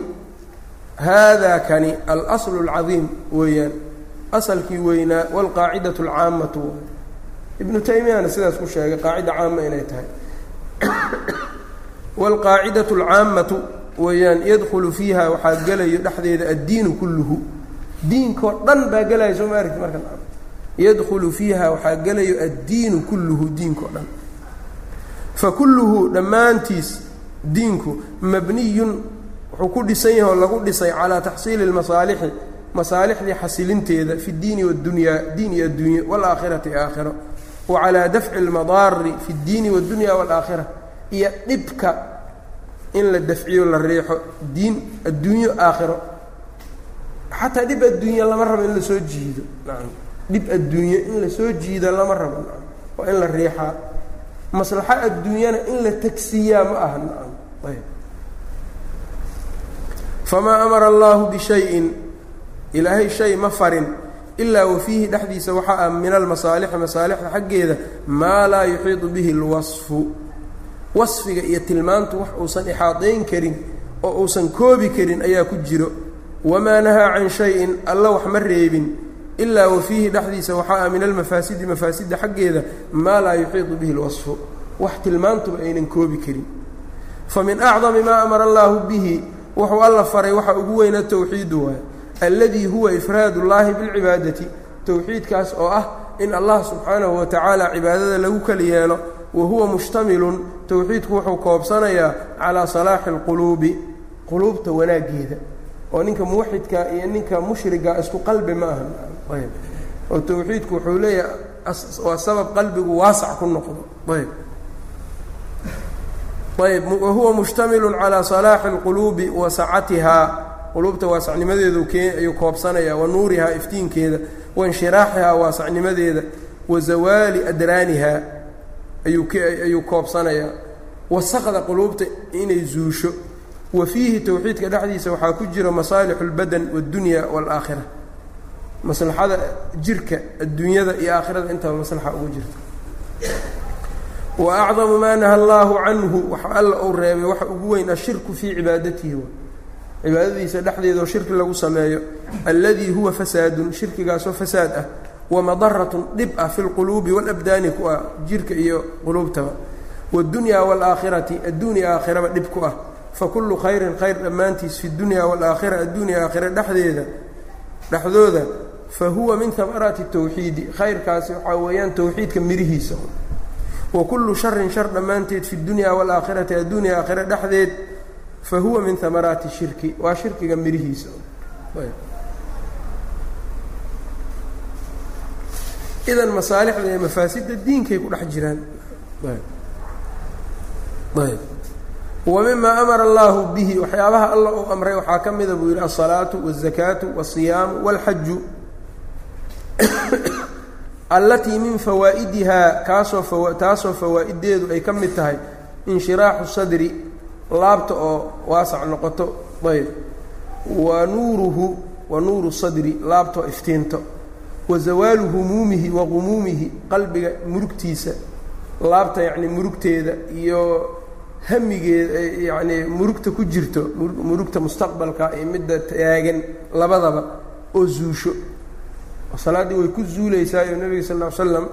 [SPEAKER 1] hada kani alaslu اlcadiim weeyaan asalkii weynaa wاlqaacidaة اlcaamatu ibnu taymiyana sidaas ku sheegay qaacida caama inay tahay wاlqaacidaة اlcaamatu weeyaan yadkulu fiiha waxaa gelayo dhexdeeda addiinu kulluhu diinkoo dhan baa gelaya soo ma aragti marka yadkhulu fiiha waxaa gelayo addiinu kulluhu diinka o dhan fa kulluhu dhammaantiis diinku mabniyun wuxuu ku dhisan yahay oo lagu dhisay calaa taxsiili اlmasaalixi masaalixdii xasilinteeda fi اddiini waddunyaa diin iyo adduunye wاlaakhirati aakhiro wa calaa dafci اlmadaari fi اddiini waاddunya wاlaakhira iyo dhibka in la dafciyo la riixo diin adduunyo aakhiro. Xataa dhib adduunya lama rabo in la soo jiido. Dhib adduunye in la soo jiido lama rabo. Waa in la riixaa. Maslaxo adduunyana in la tagsiiyaa ma aha. Ayb. Famaa amara allaahu bishayin. Ilaahay shay ma farin. Ilaa wa fiihi dhexdiisa waxaa ah min almasaalixi masaalixda xaggeeda maa laa yuxiidu bihi اlwasfu wasfiga iyo tilmaantu wax uusan ixaadayn karin oo uusan koobi karin ayaa ku jiro. Wamaa nahaa can shayin alla wax ma reebin ilaa wa fiihi dhexdiisa waxaa ah min almafaasidi mafaasidda xaggeeda maa laa yuxiidu bihi اlwasfu wax tilmaantuba aynan koobi karin. Fa min acdami maa amara allaahu bihi wuxuu alla faray waxa ugu weyna towxiidu waay alladii huwa ifraad ullaahi bilcibaadati towxiidkaas oo ah in allah subxaanahu wa tacaala cibaadada lagu kali yeelo wa huwa mushtamilun towxiidku wuxuu koobsanayaa calaa salaaxi alquluubi quluubta wanaaggeeda oo ninka muwaxidka iyo ninka mushriga isku qalbi ma aha. Ayb. Oo towxiidku wuxuu leeyahay waa sabab qalbigu waasac ku noqdo. Ayb. Ayb wahuwa mushtamilun calaa salaaxi اlquluubi wa sacatihaa quluubta waasacnimadeedu ayuu koobsanayaa wa nuurihaa iftiinkeeda wainshiraaxihaa waasacnimadeeda wa zawaali adraanihaa ayuu koobsanayaa wasaqda quluubta inay zuusho wa fiihi towxiidka dhexdiisa waxaa ku jira masaalixu اlbadan wاddunya wاlaakhira maslaxada jirka adduunyada iyo aakhirada intaba maslaxa ugu jirta wa acdamu maa naha allaahu canhu waxa alla uu reebay waxa ugu weyn ashirku fii cibaadatihi cibaadadiisa dhexdeeda oo shirki lagu sameeyo alladii huwa fasaadun shirkigaasoo fasaad ah wa madaratun dhib ah fi lquluubi walabdaani ku ah jirka iyo quluubtaba. Waddunyaa waalaakhirati adduunya aakhiraba dhib ku ah. Fa kullu khayrin khayr dhammaantiis fi dunya waalaakhira adduunya aakhira dhexdeeda dhexdooda fa huwa min hamaraati tawxiidi khayrkaasi waxaa weeyaan towxiidka mirihiisa wa kullu sharin shar dhammaanteed fi dunya waalaakhirati adduunya aakhira dhexdeed fa huwa min hamaraati shirki waa shirkiga mirihiisa idan masaalixda iyo mafaasidda diinkay ku dhex jiraan. Wa mimaa amara allaahu bihi waxyaabaha alla uu amray waxaa ka mida buu yidhi alsalaatu waazakaatu waasiyaamu walxaju allatii min fawaa'idihaa kaasoo taasoo fawaa'ideedu ay ka mid tahay inshiraaxu sadri laabta oo waasac noqoto. Ayb. Wa nuuruhu wa nuuru sadri laabta iftiinto wa zawaalu humuumihi wa qumuumihi qalbiga murugtiisa laabta yacni murugteeda iyo hamigeeda yacnii murugta ku jirto murugta mustaqbalka iyo midda taagan labadaba oo zuusho. Salaaddii way ku zuulaysaa iyo nebiga sal ll slam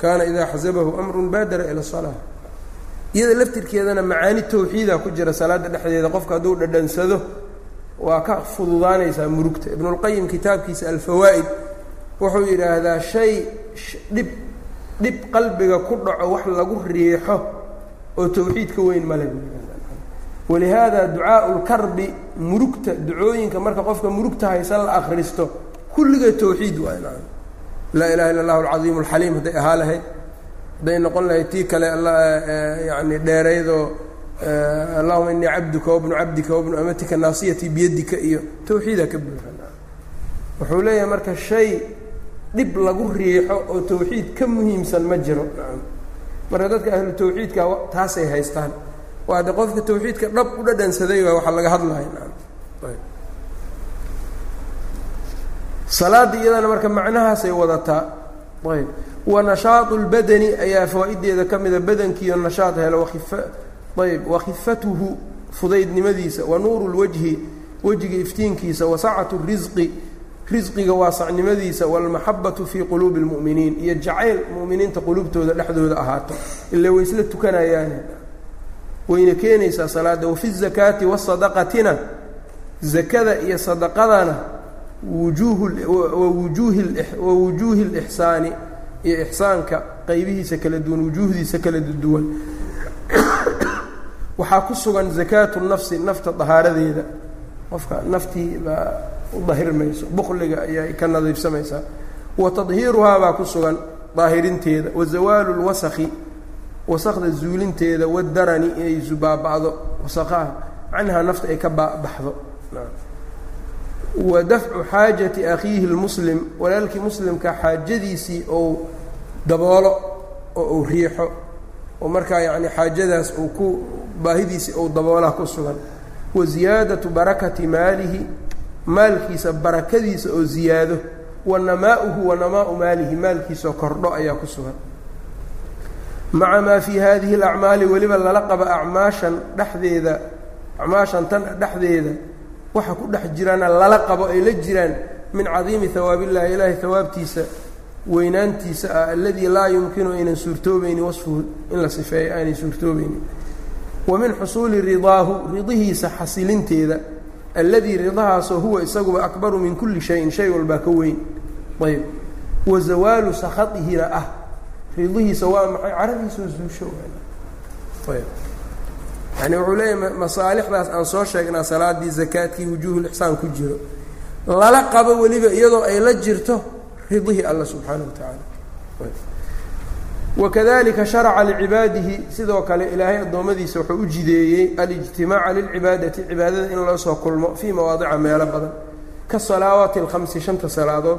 [SPEAKER 1] kaana idaa xasabahu amrun baadara ila salaa iyada laftirkeedana macaani tawxiida ku jira salaadda dhexdeeda qofka hadduu dhadhansado waa ka fududaanaysaa murugta. Ibnulqayim kitaabkiisa alfawaa'id wuxuu yidhaahdaa shay dhib dhib qalbiga ku dhaco wax lagu riixo oo tawxiid ka weyn male walihaada ducaau murugta ducooyinka marka qofka murugta haysan la akhristo kulligeed tawxiid nacam laa ilaha illa allahu alcadiimu alxaliim hadday ahaa lahayd hadday noqon lahayd tii kale yani dheeraydoo allahuma inii cabduka wabnu cabdika wabnu amatika naasiyatii biyadika iyo tawxiidaa ka buuxa wuxuu leeyahay marka shay dhib lagu riixo oo tawxiid ka muhiimsan ma jiro. Marka dadka ahlu tawxiidka taasay haystaan. Waa de qofka tawxiidka dhab u dhadhansaday waa waxa laga hadlaya nacam salaadda iyadana marka macnahaasay wadataa. Ayb. Wa nashaatu lbadani ayaa fawaa'ideeda ka mida badankiiyo nashaad helo wakifa ayb wakhifatuhu fudaydnimadiisa wa nuuru lwajhi wejiga iftiinkiisa wa sacatu risqi risqiga waasacnimadiisa waalmaxabatu fii quluubi اlmu'miniin iyo jacayl mu'miniinta quluubtooda dhexdooda ahaato ila way isla tukanayaane wayna keenaysaa salaadda wafi الzakaati wasadaqatina zakada iyo sadaqadana wawujuuhi اlixsaani iyo ixsaanka qaybihiisa kala duwan wujuuhdiisa kala duwan waxaa ku sugan zakaatu nafsi nafta dahaaradeeda qofka naftii baa u dahirmayso bukliga ayay ka nadiifsamaysaa wa tadhiiruhaa baa ku sugan daahirinteeda wa zawaalu lwasaki wasakda zuulinteeda wadarani inay baaba'do wasaqaha canhaa nafta ay ka baabaxdo wa dafcu xaajati akhiihi lmuslim walaalkii muslimka xaajadiisii ou daboolo oo uu riixo oo markaa yacni xaajadaas uu ku baahidiisii ou daboolaha ku sugan. Wa ziyaadatu barakati maalihi maalkiisa barakadiisa oo ziyaado wa namaa'uhu wa namaa'u maalihi maalkiisaoo kordho ayaa ku sugan. Maca maa fii hadihi alacmaali weliba lala qaba acmaashan dhexdeeda acmaashan tan dhexdeeda waxa ku dhex jiraana lala qabo ay la jiraan min cadiimi hawaabillahi ilaahay hawaabtiisa weynaantiisa ah alladii laa yumkinu aynan suurtoobayni wasfuhu in la sifeeyo aanay suurtoobaynin. Wa min xusuuli ridaahu ridihiisa xasilinteeda alladii ridahaasoo huwa isaguba akbaru min kulli shayin shay walbaa ka weyn. Ayb wa zawaalu sakhatihina ah. Ridihiisa waa maxay? Caradiisoo zuusho yani wuxuu leeyahay masaalixdaas aan soo sheegnaa salaadii zakaadkii wujuuhulixsaan ku jiro. Lala qabo weliba iyadoo ay la jirto ridihii alla subxaana wa tacaala wakadalika sharaca licibaadihi sidoo kale ilaahay addoommadiisa wuxuu u jideeyey alijtimaaca lilcibaadati cibaadada in loo kulmo fii mawaadica meelo badan. Kasalawaati alhamsi shanta salaadood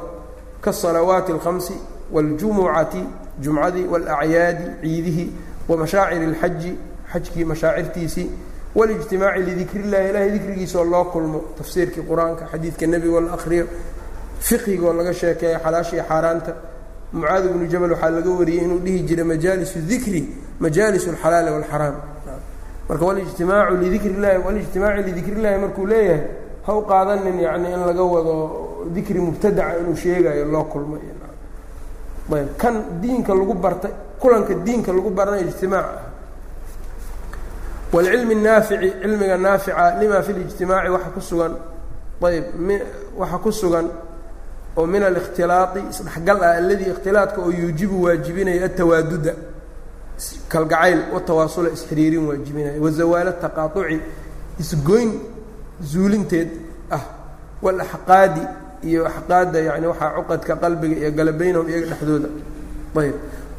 [SPEAKER 1] kasalawaati alkhamsi waljumucati jumcadii walacyaadi ciidihii wa mashaaciri xajkii mashaacirtiisii. Walijtimaaci lidikr illahi dikrigiisaoo loo kulmo tafsiirkii qur'aanka xadiidka nebigo la akhriyo fiqhigoo laga sheekeeyo xalaasha xaaraanta mucaad ibnu jabal waxaa laga wariyey inuu dhihi jiray majaalisu dikri majaalis alxalaali walxaraam marka walijtimaacu lidikri illahi walijtimaaci lidikri illahi markuu leeyahay ha u qaadanin yacni in laga wado dikri mubtadaca inuu sheegayo loo kulmay ayb kan diinka lagu bartay kulanka diinka lagu barana ijtimaac ah wاlcilmi الnaafici cilmiga naafica lima fi اlijtimaaci waxa ku sugan ayb waxa ku sugan oo min alikhtilaaطi isdhexgal ah aladii ikhtilaaطka oo yuujibu waajibinaya atawaaduda kalgacayl watawaasula isxiriirin waajibinaya wazawaal taqaaطuci isgoyn zuulinteed ah wاlaxqaadi iyo axqaadda yani waxaa cuqadka qalbiga iyo galabaynahum iyaga dhexdooda ayb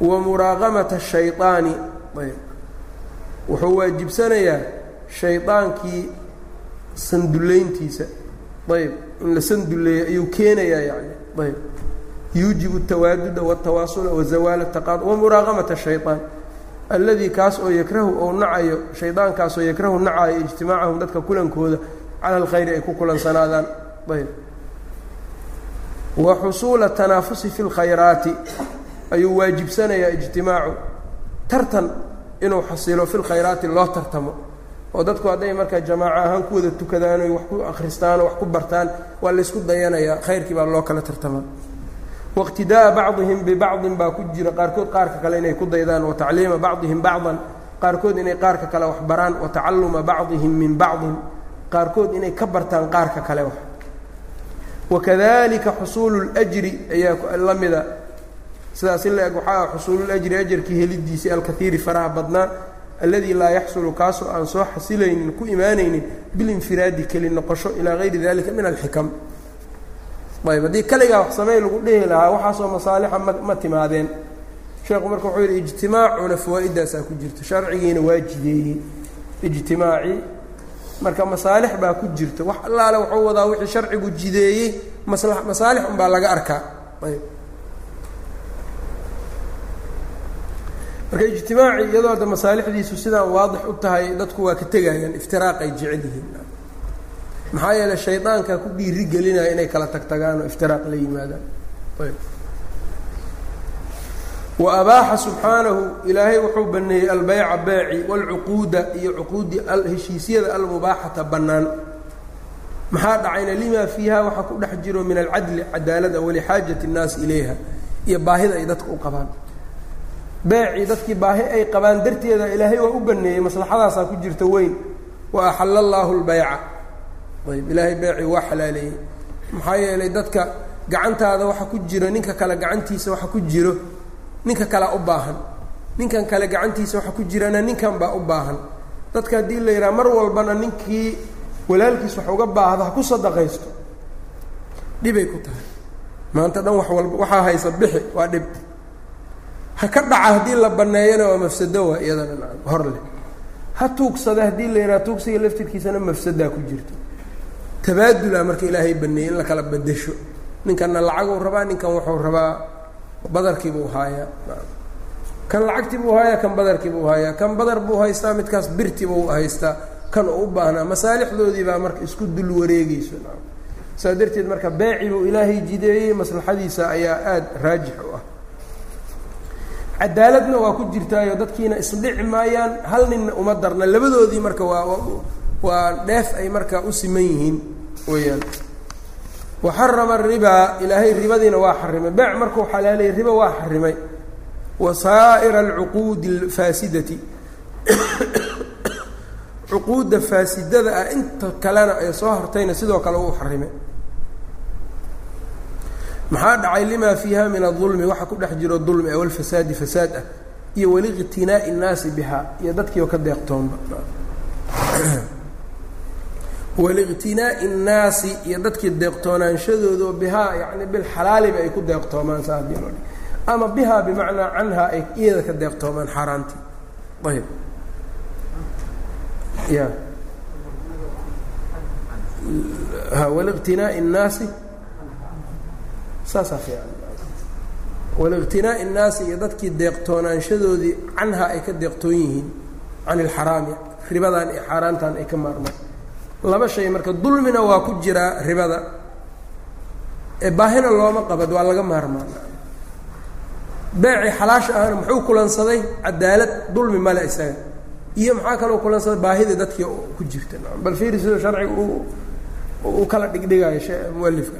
[SPEAKER 1] wa muraaqamata الshayطaani ayb wuxuu waajibsanayaa shaydaankii sandullayntiisa ayb in la sanduleeya ayuu keenayaa yani ayb. Yuujibu tawaaduda watawaasula wazawaala taqaad wamuraaqamata shayaan alladii kaas oo yakrahu ou nacayo shaydaankaas oo yakrahu nacayo ijtimaacahum dadka kulankooda cala alkhayri ay ku kulansanaadaan ayb. Wa xusuula tanaafusi fi lkhayraati ayuu waajibsanayaa ijtimaacu tartan inuu xasilo fi lkhayraati loo tartamo oo dadku hadday markaa jamaaco ahaan ku wada tukadaan oy wax ku akhristaan oo wax ku bartaan waa laysku dayanayaa. Khayrkii baa loo kala tartamaa. Wاqtidaa'a bacdihim bibacdin baa ku jira. Qaarkood qaarka kale inay ku daydaan wa tacliima bacdihim bacdan. Qaarkood inay qaarka kale wax baraan wa tacalluma bacdihim min bacdin. Qaarkood inay ka bartaan qaarka kale wax. Wakadalika xusuulu اljri ayaa la sidaas in la eg waxaa xusuululjri ajarkii helidiisii alkaiiri faraha badnaa alladii laa yaxsulu kaasoo aan soo xasilaynin ku imaanaynin bilinfiraadi keli noqosho ilaa gayri dalika min alxikam. Ayb haddii kaligaa wax samey lagu dhehi lahaa waxaasoo masaalixa ma ma timaadeen. Sheekhu marka wuxuu yidhi ijtimaacuna fawaa-idaasaa ku jirto sharcigiina waa jideeyey ijtimaacii marka masaalix baa ku jirta wax allaale wuxuu wadaa wixii sharcigu jideeyey masla masaalix unbaa laga arkaa. Ayb marka ijtimaaci iyadoo da masaalixdiisu sidaan waadix u tahay dadku waa ka tegayaan iftiraaqay jecel yihiin maxaa yeeley shaydaankaa ku dhiiri gelinaya inay kala tag tagaan oo iftiraaq la yimaadaan. Ayb. Wa abaaxa subxaanahu ilaahay wuxuu baneeyey albeyca beeci waalcuquuda iyo cuquudi heshiisyada almubaaxata bannaan. Maxaa dhacayna? Limaa fiiha waxaa ku dhex jiro min alcadli cadaalada walixaajati اnnaasi ilayha iyo baahida ay dadka u qabaan beecii dadkii baahi ay qabaan darteeda ilaahay waa u baneeyey maslaxadaasaa ku jirta weyn. Wa axalla allaahu lbayca ayb ilaahay beecii waa xalaaleeyey. Maxaa yeelay dadka gacantaada waxa ku jiro ninka kale gacantiisa waxa ku jiro ninka kalea u baahan. Ninkan kale gacantiisa waxa ku jirana ninkan baa u baahan. Dadka haddii la yidhaha mar walbana ninkii walaalkiis wax uga baahdo ha ku sadaqaysto. Dhibay ku tahay. Maanta dhan wax walba waxaa haysa bixi waa dhib ha ka dhaca haddii la banneeyana waa mafsado waa iyadana hor leh. Ha tuugsada haddii la yidhaha tuugsiga laftirkiisana mafsadaa ku jirto. Tabaadula marka ilaahay baneeyey in la kala bedesho ninkanna lacaguu rabaa ninkan wuxuu rabaa badarkiibuu haayaa kan lacagtii buu haayaa kan badarkii buu haayaa. Kan badar buu haystaa midkaas birti buu haystaa. Kan u baahnaa masaalixdoodii baa marka isku dul wareegeyso saa darteed marka beeci buu ilaahay jideeyey maslaxadiisa ayaa aada raajix u ah cadaaladna waa ku jirtaayo dadkiina isdhici maayaan hal ninna uma darna. Labadoodii marka waa waa dheef ay marka u siman yihiin weeyaan. Wa xarama aribaa ilaahay ribadiina waa xarimay. Beec markuu xalaalayay riba waa xarimay. Wa saa'ira alcuquudi alfaasidati. Cuquudda faasidada ah inta kalena ee soo hartayna sidoo kale uu xarimay maxaa dhacay limaa fiiha min aulmi waxa ku dhex jiro ulmi walfasaadi fasaad ah iyo waliqtinaai nnaasi bihaa iyo dadkiioo ka deeqtoonba. Waliqtinaai nnaasi iyo dadkii deeqtoonaanshadoodo bihaa yani bilxalaaliba ay ku deeqtoomaan saadi ama bihaa bimacnaa canhaa ay iyada ka deeqtoomaan xaaraantii. Ayb ya waliqtinaai nnaasi saasaa fiican. Waliqtinaa'i الnaasi iyo dadkii deeqtoonaanshadoodii canhaa ay ka deeqtoon yihiin can ilxaraami ribadan iyo xaaraantan ay ka maarmaan. Laba shay marka dulmina waa ku jiraa ribada. Ee baahina looma qabad waa laga maarmaan. Beecii xalaasha ahna muxuu kulansaday? Cadaalad dulmi male isaga. Iyo maxaa kaloo kulansaday? Baahida dadkii ku jirta. Bal fiiri sidoo sharciga uu kala dhigdhigayo mualifka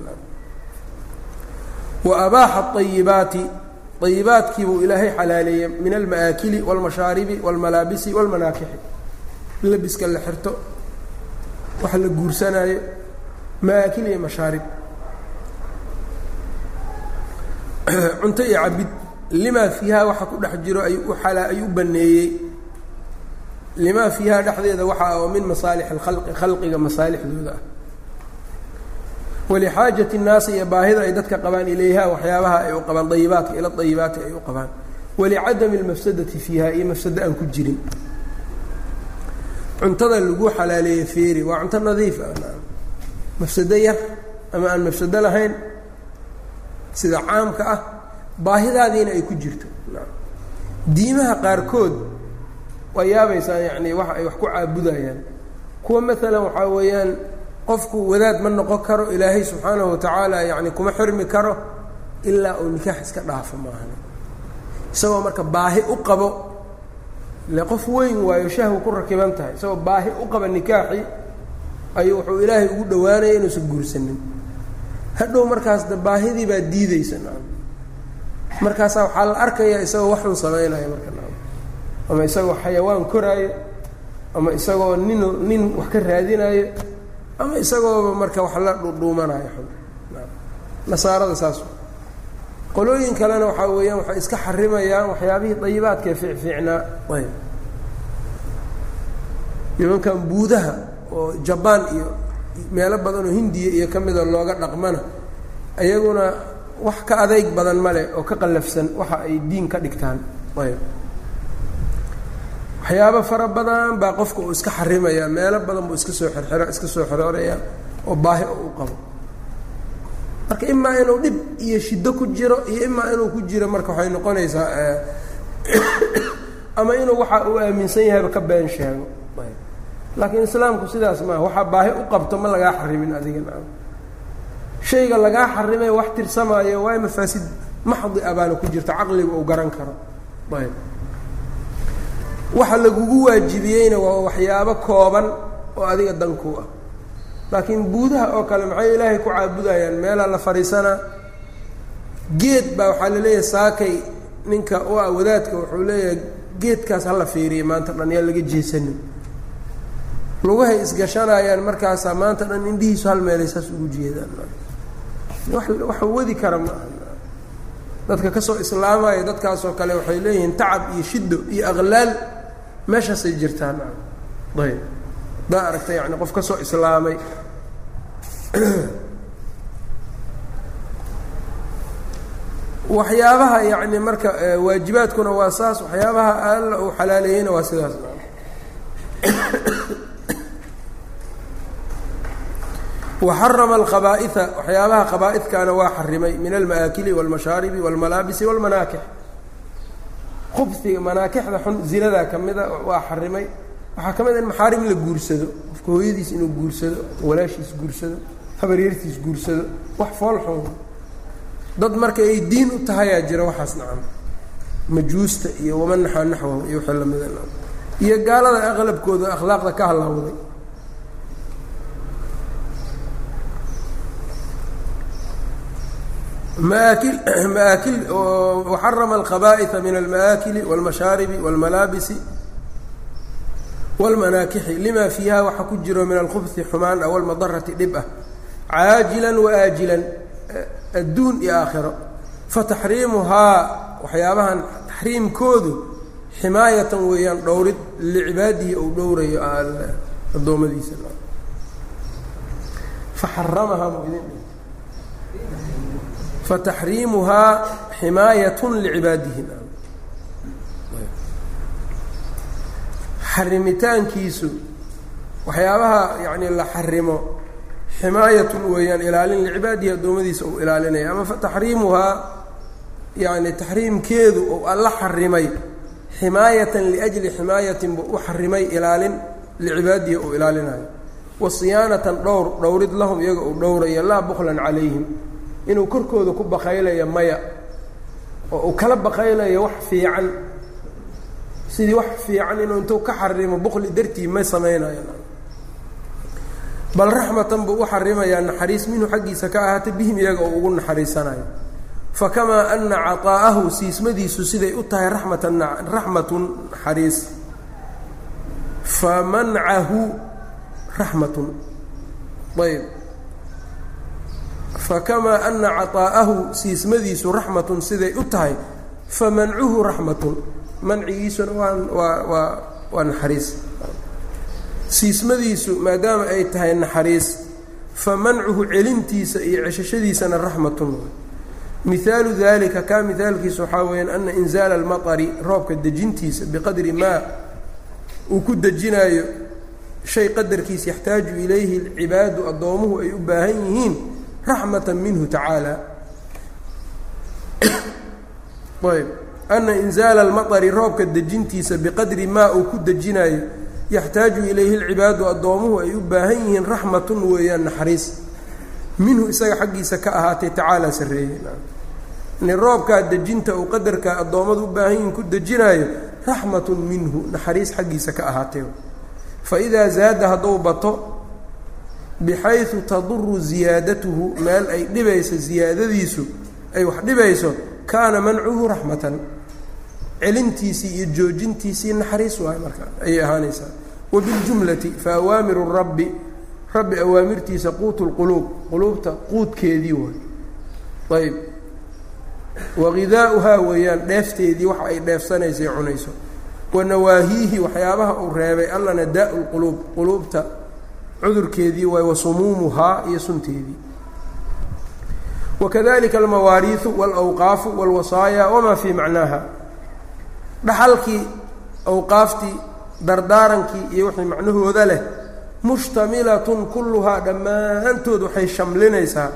[SPEAKER 1] wa abaaxa ayibaati ayibaadkii buu ilaahay xalaaleeyey min alma'aakili wاlmashaaribi wاlmalaabisi wاlmanaakixi labiska la xirto waxa la guursanaayo ma'aakil iyo mashaarib cunto iyo cabid limaa fiihaa waxa ku dhex jiro ayuu uala ayuu baneeyey limaa fiihaa dhexdeeda waxa oo min masaalix alkhalqi khalqiga masaalixdooda ah walixaajati nnaasi iyo baahida ay dadka qabaan ilayha waxyaabaha ay u qabaan dayibaadka ila dayibaadka ay u qabaan. Walicadami almafsadati fiiha iyo mafsado aan ku jirin. Cuntada lagu xalaaleeye feeri waa cunto nadiif ah. mafsado yar ama aan mafsado lahayn sida caamka ah baahidaadiina ay ku jirto. Diimaha qaarkood waa yaabaysaa yacni waxa ay wax ku caabudayaan. Kuwa maalan waxaa weeyaan qofku wadaad ma noqon karo ilaahay subxaanahu watacaala yacni kuma xirmi karo ilaa uu nikaax iska dhaafo maahan isagoo marka baahi u qabo ile qof weyn waayo shahwa ku rakiban tahay isagoo baahi u qaba nikaaxi ayuu wuxuu ilaahay ugu dhowaanaya inuusan guursanin. Hadhow markaas de baahidii baa diideysa markaasaa waxaa la arkayaa isagoo waxun samaynayo marka ama isagoo xayawaan koraayo ama isagoo nin nin wax ka raadinayo ama isagooba marka wax la dhudhuumanayo xun. Nasaarada saas qolooyin kalena waxaa weeyaan waxay iska xarimayaan waxyaabihii dayibaadkae fiicfiicnaa ayb nimankan buudaha oo jabaan iyo meelo badan oo hindiya iyo ka mida looga dhaqmana iyaguna wax ka adeyg badan male oo ka qallafsan waxa ay diin ka dhigtaan. Ayb waxyaabo fara badan baa qofka uu iska xarimaya meelo badan buu iska soo xirxira iska soo xorooraya oo baahi oo u qabo. Marka imaa inuu dhib iyo shiddo ku jiro iyo imaa inuu ku jiro marka waxay noqonaysaa ama inuu waxa uu aaminsan yahayba ka been sheego. Laakiin islaamku sidaas maaha waxaa baahi u qabto ma lagaa xarimin adiga shayga lagaa xarimay wax tirsamaayo waay mafaasid maxdi a baana ku jirta caqliga uu garan karo. Ayb waxa lagugu waajibiyeyna waa waxyaabo kooban oo adiga dankuu ah. Laakiin buudaha oo kale maxay ilaahay ku caabudayaan? Meelaa la fadhiisanaa geed baa waxaa la leeyahay saakay. Ninka u ah wadaadka wuxuu leeyahay geedkaas hala fiiriya maanta dhan yaa laga jeesanin. Lugahay isgashanayaan markaasaa maanta dhan indhihiisu hal meelay saas ugu jeedaan. Wax wadi kara ma aha. Dadka ka soo islaamaya dadkaasoo kale waxay leeyihiin tacab iyo shiddo iyo aqlaal meeshaasay jirtaan ayb daa aragta yani qof ka soo islaamay waxyaabaha yani marka waajibaadkuna waa saas waxyaabaha alla uu xalaaleeyeyna waa sidaas waxarama alkhabaa'iha waxyaabaha khabaaidkaana waa xarimay min alma'aakili wاlmashaaribi wاlmalaabisi wاlmanaakix khubsiga manaakixda xun zinadaa ka mida waa xarimay. Waxaa ka mid in maxaarim la guursado qofka hooyadiis inuu guursado walaashiis guursado habaryartiis guursado wax fool xun. Dad marka ay diin u tahayaa jira waxaas nacam. Majuusta iyo waman naxaa naxwahu iyo wixii lamida iyo gaalada aqlabkooda akhlaaqda ka halaawday maakil maakil waxarama alkhabaa'iha min alma'aakili wاlmashaaribi wاlmalaabisi wاlmanaakixi lima fiiha waxa ku jiro min alkhubsi xumaan aw almadarati dhib ah caajilan waaajilan adduun iyo aakhiro fataxriimuhaa waxyaabahan taxriimkoodu ximaayatan weeyaan dhowrid licibaadihi ou dhowrayo addoommadiisa faxaramahaa fataxriimuhaa ximaayatun licibaadihi xarimitaankiisu waxyaabaha yani la xarimo ximaayatun weeyaan ilaalin licibaadihi addoommadiisa uu ilaalinaya ama taxriimuhaa yani taxriimkeedu ou alla xarimay ximaayatan liajli ximaayatin buu u xarimay ilaalin licibaadihi uu ilaalinayo wa siyaanatan dhowr dhowrid lahum iyaga uu dhowraya laa buklan calayhim inuu korkooda ku baqaylayo maya oo uu kala baqaylayo wax fiican. Sidii wax fiican inuu intuu ka xarimo bukli dartii ma samaynayo bal raxmatan buu u xarimayaa naxariis minhu xaggiisa ka ahaata bihim iyaga oo ugu naxariisanayo fakamaa ana caطaa'ahu siismadiisu siday u tahay ramatan raxmatun naxariis. Famancahu raxmatun. Ayb fakamaa ana caطaa'ahu siismadiisu raxmatun siday u tahay famancuhu raxmatun. Mancigiisuna waa waa waa naxariis. Siismadiisu maadaama ay tahay naxariis fa mancuhu celintiisa iyo ceshashadiisana raxmatun. Mihaalu dalika kaa mihaalkiisa waxaa weeyaan ana inzaala almaطari roobka dejintiisa biqadri maa uu ku dejinaayo shay qadarkiisa yaxtaaju ilayhi alcibaadu addoomuhu ay u baahan yihiin raxmata minhu tacaala ayb ana inzaala almaطari roobka dejintiisa biqadri maa uu ku dejinaayo yaxtaaju ilayhi alcibaadu addoomuhu ay u baahan yihiin raxmatun weeyaan naxariis minhu isaga xaggiisa ka ahaatay tacaala sarreeye roobkaa dejinta uu qadarka addoommadu u baahan yihiin ku dejinaayo raxmatun minhu naxariis xaggiisa ka ahaatay fa idaa zaada hadduu bato bixaysu taduru ziyaadatuhu meel ay dhibayso ziyaadadiisu ay wax dhibayso kaana mancuhu raxmatan. Celintiisii iyo joojintiisii naxariis waay marka ayay ahaanaysaa. Wabiljumlati fa awaamiru rabbi rabbi awaamirtiisa quutu lquluub quluubta quudkeedii waay. Ayb wagidaa'uhaa weeyaan dheefteedii waxa ay dheefsanaysay cunayso. Wa nawaahiihi waxyaabaha uu reebay allana daa'u lquluub quluubta cudurkeedii waay wasumuumuhaa iyo sunteedii. Wakadalika almawaariiu walawqaafu walwasaaya wamaa fii macnaaha? Dhaxalkii awqaaftii dardaarankii iyo wixii macnahooda leh mushtamilatun kulluhaa dhammaantood waxay shamlinaysaa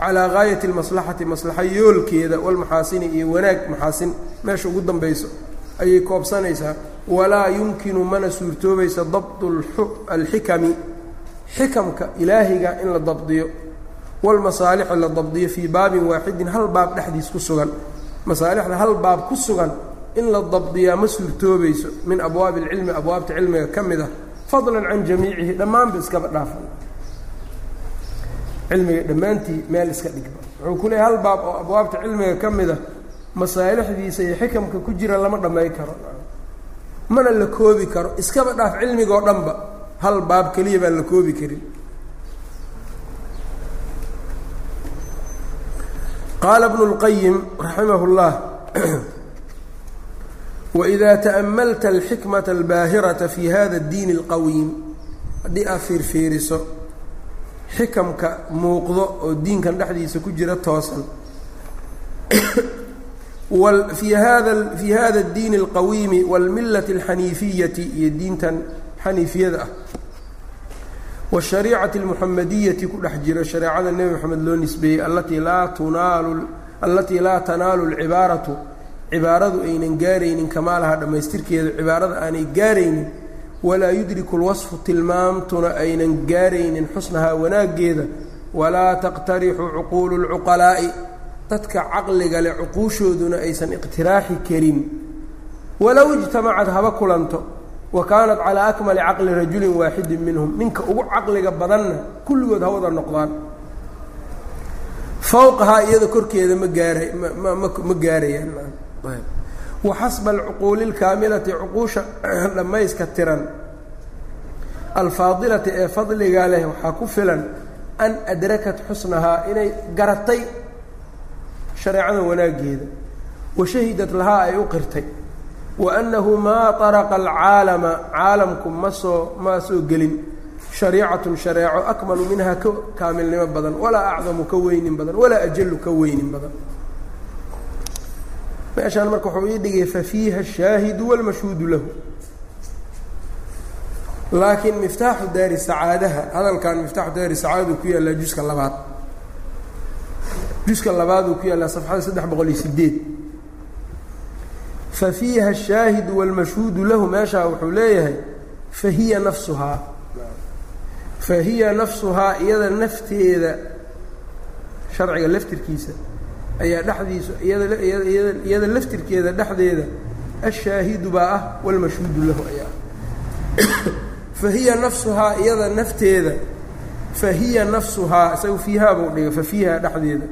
[SPEAKER 1] calaa gaayati almaslaxati maslaxa yoolkeeda walmaxaasini iyo wanaag maxaasin. Meesha ugu dambayso ayay koobsanaysaa walaa yumkinu mana suurtoobaysa dabtu alxikami xikamka ilaahiga in la dabdiyo walmasaalixi la dabdiyo fii baabin waaxidin hal baab dhexdiis ku sugan. Masaalixda hal baab ku sugan in la dabdiyaa ma suurtoobayso min abwaabi alcilmi abwaabta cilmiga ka mid ah fadlan can jamiicihi dhammaanba iskaba dhaafan. Cilmiga dhammaantii meel iska dhigba. Wuxuu ku leeyahy hal baab oo abwaabta cilmiga ka mid ah masaalixdiisa iyo xikamka ku jira lama dhamay karo. Mana la koobi karo. Iskaba dhaaf cilmigoo dhanba hal baab keliya baan la koobi karin qaala bnu اlqayim raximah اllah wإida taأmalta alxikmaةa اlbaahiraةa fi hada اdiin اlqawiim haddii aad fiirfiiriso xikamka muuqdo oo diinkan dhexdiisa ku jira toosan fii hada fii hada اdiin اlqawiimi wاlmilaةi اlxaniifiyati iyo diintan xaniifiyada ah washariicati almuxamadiyati ku dhex jiro shareecada nebi moxamed loo nisbeeyey allatii laa tanaalu alcibaaratu. Cibaaradu aynan gaaraynin kamaalaha dhammaystirkeeda cibaarada aanay gaaraynin walaa yudriku lwasfu tilmaamtuna aynan gaaraynin xusnahaa wanaaggeeda. Walaa taqtarixu cuquulu lcuqalaa'i dadka caqliga leh cuquushooduna aysan iqtiraaxi karin. Walow ijtamacad haba kulanto wa kaanat calaa akmali caqli rajulin waaxidin minhum. Ninka ugu caqliga badanna kulligood ha wada noqdaan. Fowqahaa iyada korkeeda ma gaara ma gaarayaan. Waxasba alcuquuli lkaamilati cuquusha dhammayska tiran. Alfaadilati ee fadliga leh waxaa ku filan an adrakat xusnahaa inay garatay shareecada wanaaggeeda. Wa shahidat lahaa ay u qirtay wa annahu maa طaraqa alcaalama caalamku ma soo maa soo gelin shariicatun shareeco akmalu minhaa ka kaamilnimo badan walaa acdamu ka weynin badan walaa ajalu ka weynin badan meeshaan marka wuxuu ii dhigay fafiiha ashaahidu wاlmashhuudu lahu laakiin miftaaxu daari sacaadaha hadalkan miftaaxu daari sacaadadu ku yaallaa juska labaad juska labaad uu ku yaallaa safxada saddex boqol iyo sideed fafiiha ashaahidu wاlmashhuudu lahu meeshaa wuxuu leeyahay fahiya nafsuhaa fahiya nafsuhaa iyada nafteeda sharciga laftirkiisa ayaa dhexdiisu iyada laftirkeeda dhexdeeda ashaahidu baa ah wاlmashhuudu lahu ayaa. Fahiya nafsuhaa iyada nafteeda fahiya nafsuhaa isaga fiihaa buu dhigay fafiiha dhexdeeda.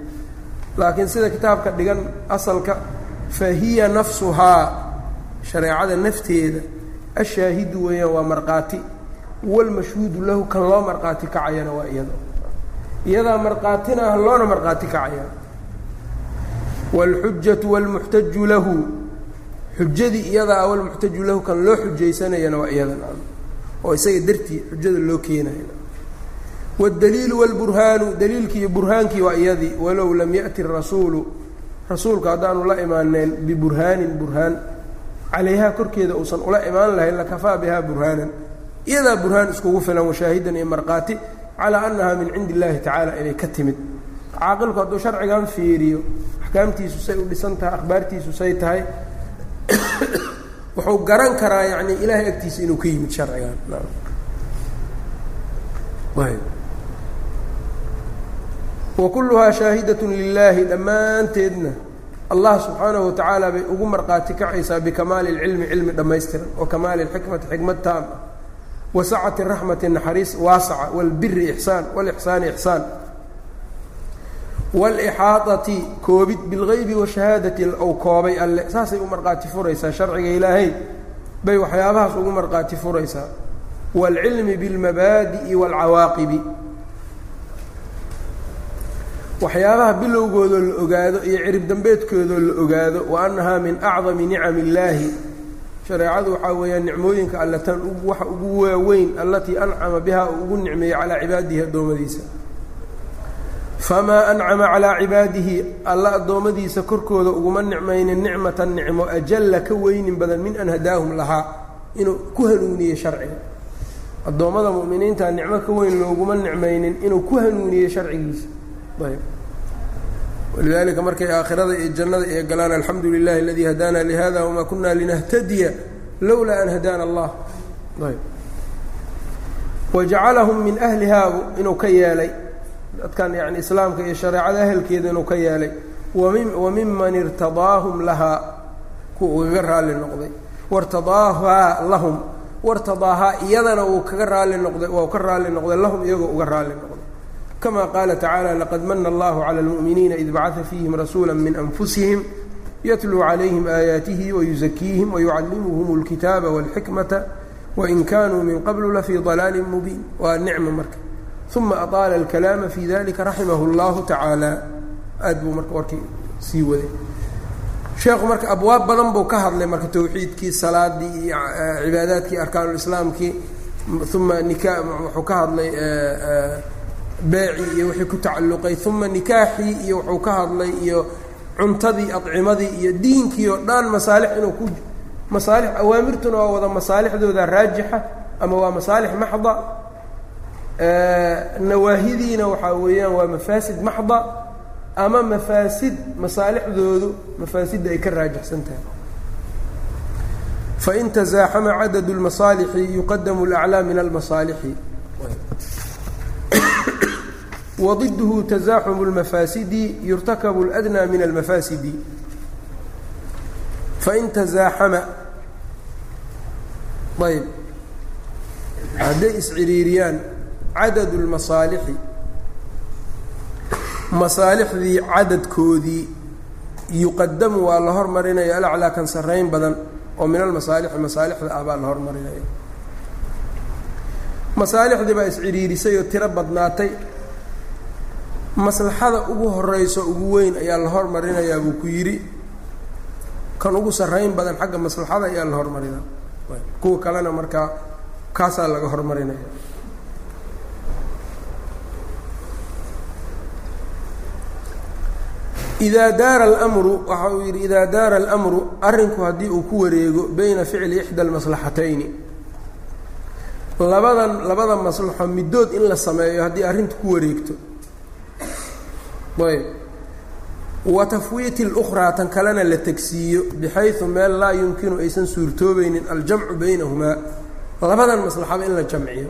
[SPEAKER 1] Laakiin sida kitaabka dhigan asalka fahiya nafsuhaa shareecada nafteeda ashaahidu weeyaan waa markhaati wاlmashhuudu lahu kan loo markhaati kacayana waa iyada iyadaa markhaatina ah loona markhaati kacaya wاlxujatu wاlmuxtaju lahu xujadii iyadaa wlmuxtaju lahu kan loo xujaysanayana waa iyadan oo isaga dartii xujada loo keenaya wاdaliilu wاlburhaanu daliilkii iyo burhaankii waa iyadii walow lam yaأti الrasuulu rasuulka haddaanu la imaaneen biburhaanin burhaan calayhaa korkeeda uusan ula imaan lahayn lakafaa bihaa burhaanan. Iyadaa burhaan iskugu filan washaahidan iyo markhaati calaa annahaa min cindi اllahi tacaala inay ka timid. Caaqilku hadduu sharcigan fiiriyo axkaamtiisu say u dhisan tahay akhbaartiisu say tahay wuxuu garan karaa yani ilaahay agtiisa inuu ka yimid sharcigan wa kulluhaa shaahidatun lilaahi dhammaanteedna allah subxaanahu watacaala bay ugu marqaati kacaysaa bikamaali lcilmi cilmi dhammaystiran wa kamaali lxikmati xikmad taam ah. wa sacati raxmati naxariis waasaca walbiri ixsaan walixsaani ixsaan. Walixaadati koobid bilgeybi washahaadati ou koobay alle. Saasay u marqaati furaysaa sharciga ilaahay. Bay waxyaabahaas ugu marqaati furaysaa. Waalcilmi bilmabaadi'i waalcawaaqibi waxyaabaha bilowgoodoo la ogaado iyo cirib dambeedkoodoo la ogaado wa annahaa min acdami nicami illaahi. Shareecadu waxaa weeyaan nicmooyinka alle tan waxa ugu waaweyn allatii ancama bihaa uu ugu nicmeeyey calaa cibaadihi addoommadiisa. Famaa ancama calaa cibaadihi alla addoommadiisa korkooda uguma nicmaynin nicmatan nicmo ajalla ka weynin badan min an hadaahum lahaa inuu ku hanuuniyey sharciga. Addoommada mu'miniinta nicmo ka weyn looguma nicmaynin inuu ku hanuuniyey sharcigiisa walidaalika markay aakhirada iyo jannada iyo galaan alxamdu lilahi aladii hadaana lihada wamaa kuna linahtadiya lowlaa an hadaana allah wajacalahum min ahlihaa inuu ka yeelay dadkan yani islaamka iyo shareecada ahelkeeda inuu ka yeelay wa miman irtadaahum lahaa kuwa ugaga raalli noqday. Wartadaahaa lahum wartadaahaa iyadana uu kaga raalli noqday waa ka raalli noqday lahum iyagoo uga raalli noqday kama qaala tacaala laqad mana allahu cala almu'miniina id bacaa fiihim rasuula min anfusihim yatluu calayhim aayaatihi wayusakiihim wayucallimuhum alkitaaba walxikmata wain kaanuu min qablu lafii dalaalin mubiin waa nicma marka uma aaala alkalaama fii dalika raximahu llahu tacaala aad buu marka warkii sii waday sheekhu marka abwaab badan buu ka hadlay marka towxiidkii salaadii iyo cibaadaadkii arkaanulislaamkii uma nika wuxuu ka hadlay beecii iyo wixii ku tacalluqay uma nikaaxii iyo wuxuu ka hadlay iyo cuntadii adcimadii iyo diinkii oo dhan masaalix inuu ku masaalix awaamirtuna waa wada masaalixdooda raajixa ama waa masaalix maxda. Nawaahidiina waxaa weeyaan waa mafaasid maxda ama mafaasid masaalixdoodu mafaasidda ay ka raajixsan tahay fain tasaaxama cadad اlmasaalixi yuqadamu اlaclaa min almasaalixi wضidhu tasaaxum اlmafaasidi yurtakabu اladnى min almafaasidi fain tasaaxama ayb hadday isciriiriyaan cadad اlmasaalixi masaalixdii cadadkoodii yuqadamu waa la hormarinaya alaclaa kan sarrayn badan oo min almasaalixi masaalixda ah baa la hormarinaya masaalixdii baa isciriirisay oo tiro badnaatay maslaxada ugu horeyso ugu weyn ayaa la hormarinayaa buu ku yidhi. Kan ugu sarrayn badan xagga maslaxada ayaa la hormarinaa kuwa kalena markaa kaasaa laga hormarinaya idaa daara almru waxa uu yidhi idaa daara almru arrinku haddii uu ku wareego bayna ficli ixda almaslaxatayni. Labadan labada maslaxo middood in la sameeyo haddii arrintu ku wareegto ayb. Wa tafwiiti اlukhraa tan kalena la tegsiiyo bixaysu meel laa yumkinu aysan suurtoobaynin aljamcu baynahumaa labadan maslaxaba in la jamciyo.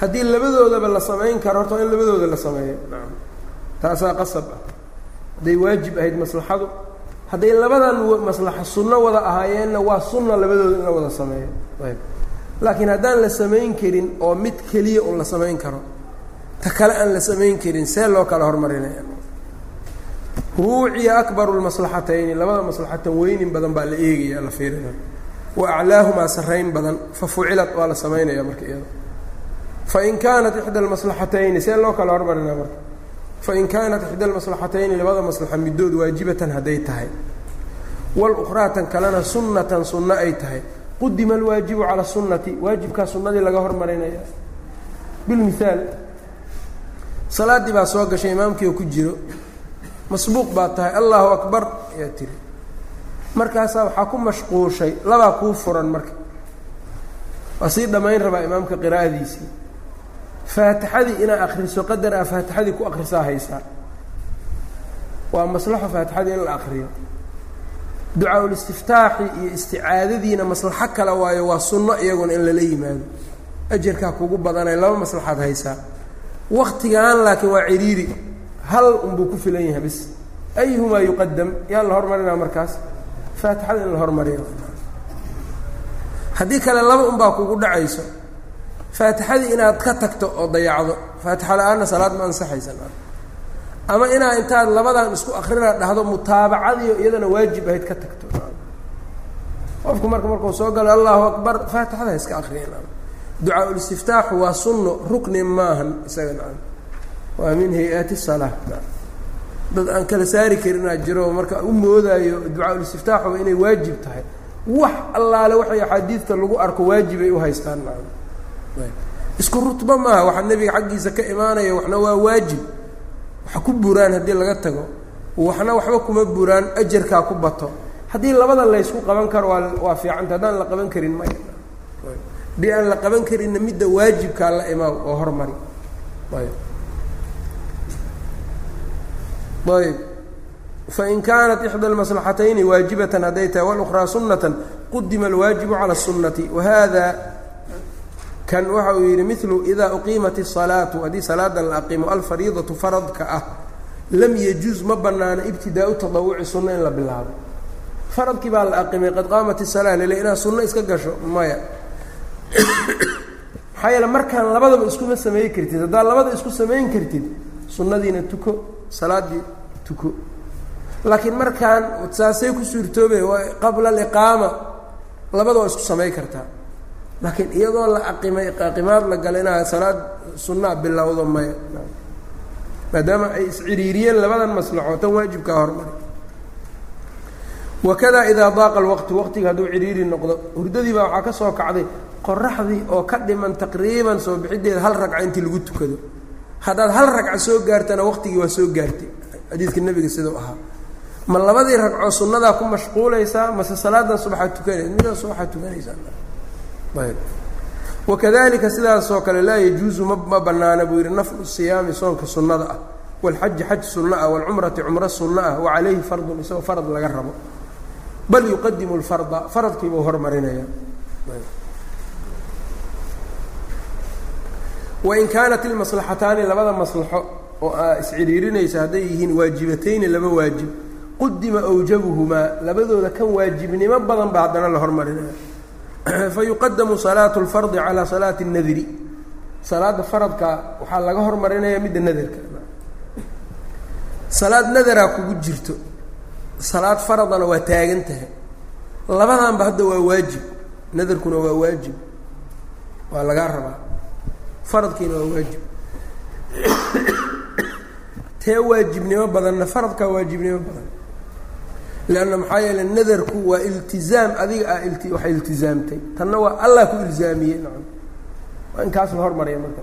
[SPEAKER 1] Haddii labadoodaba la samayn karo horta in labadooda la sameeyo. Taasaa qasab ah. Hadday waajib ahayd maslaxadu hadday labadan maslaxo sunno wada ahaayeenna waa sunna labadooda in la wada sameeyo. Ayb. Laakiin haddaan la samayn karin oo mid keliya un la samayn karo ta kale aan la samayn karin see loo kala hormarinaya ruuciya akbaru lmaslaxatayni labada maslaxatan weynin badan baa la eegaya la fiirina wa aclaahumaa sarrayn badan fa fucilat waa la samaynaya marka iyada. Fain kaanat ixda almaslaxatayni see loo kala hormarinaa marka. Fain kaanat ixda almaslaxatayni labada maslaxa middood waajibatan hadday tahay. Walukhraa tan kalena sunnatan sunno ay tahay. Qudima alwaajibu cala sunnati waajibkaa sunnadii laga hormarinaya bilmithaal salaaddii baa soo gashay imaamkii oo ku jiro masbuuq baa tahay allahu akbar ayaa tiri. Markaasaa waxaa ku mashquushay labaa kuu furan marka. Waa sii dhammayn rabaa imaamka qiraa'adiisii. Faatixadii inaad akriso qadar aa faatixadii ku akrisaa haysaa. Waa maslaxo faatixadii in la akriyo ducaa-ulistiftaaxi iyo isticaadadiina maslaxo kale waayo waa sunno iyaguna in lala yimaado. Ajarkaa kugu badanay laba maslaxaad haysaa. Waktigan laakiin waa ciriiri hal unbuu ku filan yahay bis. Ayuhumaa yuqadam yaa la hormarinaa markaas. Faatixada in la hormariyo. Haddii kale laba unbaa kugu dhacayso. Faatixadii inaad ka tagto oo dayacdo. Faatixa la'aanna salaad ma ansaxaysan ama inaad intaad labadan isku akrina dhahdo mutaabacadiio iyadana waajib ahayd ka tagto qofku marka markuu soo galo allahu akbar faatixada iska akriyan ducaa-ulistiftaaxu waa sunno rukni maahan isaga nacam waa min hay'aati salaa dad aan kala saari karinaa jiro marka u moodaayo ducaa-ulistiftaaxuba inay waajib tahay. Wax allaale waxay axaadiidta lagu arko waajibay u haystaan nacam isku rutba maaha waxaa nebiga xaggiisa ka imaanaya waxna waa waajib. Waxa ku buraan haddii laga tago waxna waxba kuma buraan ajarkaa ku bato. Haddii labada laysku qaban karo waa waa fiicanta haddaan la qaban karin maya haddii aan la qaban karinna midda waajibkaa la imaa oo hormari ayb ayb fain kaanat ixdى اlmaslaxatayni waajibatan hadday tahay wاlأkhraa sunatan qudima alwaajibu calى الsunati wahada kan waxa uu yidhi milu ida uqiimat الصalaatu haddii salaada la aqimo alfariidaةu faradka ah lam yajuuz ma banaano ibtidaau taطawuci sunno in la bilaabo faradkii baa la aqimay qad qaamat الsalaa lele inaad sunno iska gasho maya maxaa yeele markaan labadaba iskuma samayn kartid haddaad labada isku samayn kartid sunnadiina tuko salaadii tuko. Laakiin markaan saasay ku suurtoobe qabla aliqaama labada waa isku samayn kartaa. Laakiin iyadoo la aqimay aqimaad la gala inaad salaad sunnaa bilowdo maya maadaama ay isciriiriyeen labadan maslaxo tan waajibkaa hormari wakada idaa daaqa alwaqtu waqtiga hadduu ciriiri noqdo hurdadii baa waxaa ka soo kacday qoraxdii oo ka dhiman taqriiban soo bixideeda hal ragca intii lagu tukado haddaad hal ragca soo gaartana waqtigii waa soo gaartay. Xadiidka nebiga sidau ahaa. Ma labadii ragcoo sunnadaa ku mashquulaysaa? Mase salaadan subaxaad tukanaysa? Midaa subaxaad tukanaysaa. Wakadalika sidaasoo kale laa yajuusu ma ma banaana buu yidhi naflu siyaami soonka sunnada ah. Waalxaji xaj sunno ah waalcumrati cumro sunno ah wa calayhi fardun isagoo farad laga rabo. Bal yuqadimu lfarda faradkiibuu hormarinaya wain kaanat ilmaslaxataani labada maslaxo oo aa isciriirinaysa hadday yihiin waajibatayni laba waajib qudima awjabuhumaa labadooda kan waajibnimo badan baa haddana la hormarinaya fayuqadamu salaatu اlfardi calaa salaati اnadri salaada faradka waxaa laga hormarinaya midda nadarka salaad nadaraa kugu jirto. Salaad faradana waa taagan tahay. Labadanba hadda waa waajib. Nadarkuna waa waajib. Waa lagaa rabaa faradkiina waa waajib. Tee waajibnimo badanna faradkaa waajibnimo badan. Leanna maxaa yeele nadarku waa iltizaam adiga ah ilti waxa iltizaamtay. Tanna waa allah ku ilzaamiyey nacam. Waa in la hormaraya marka.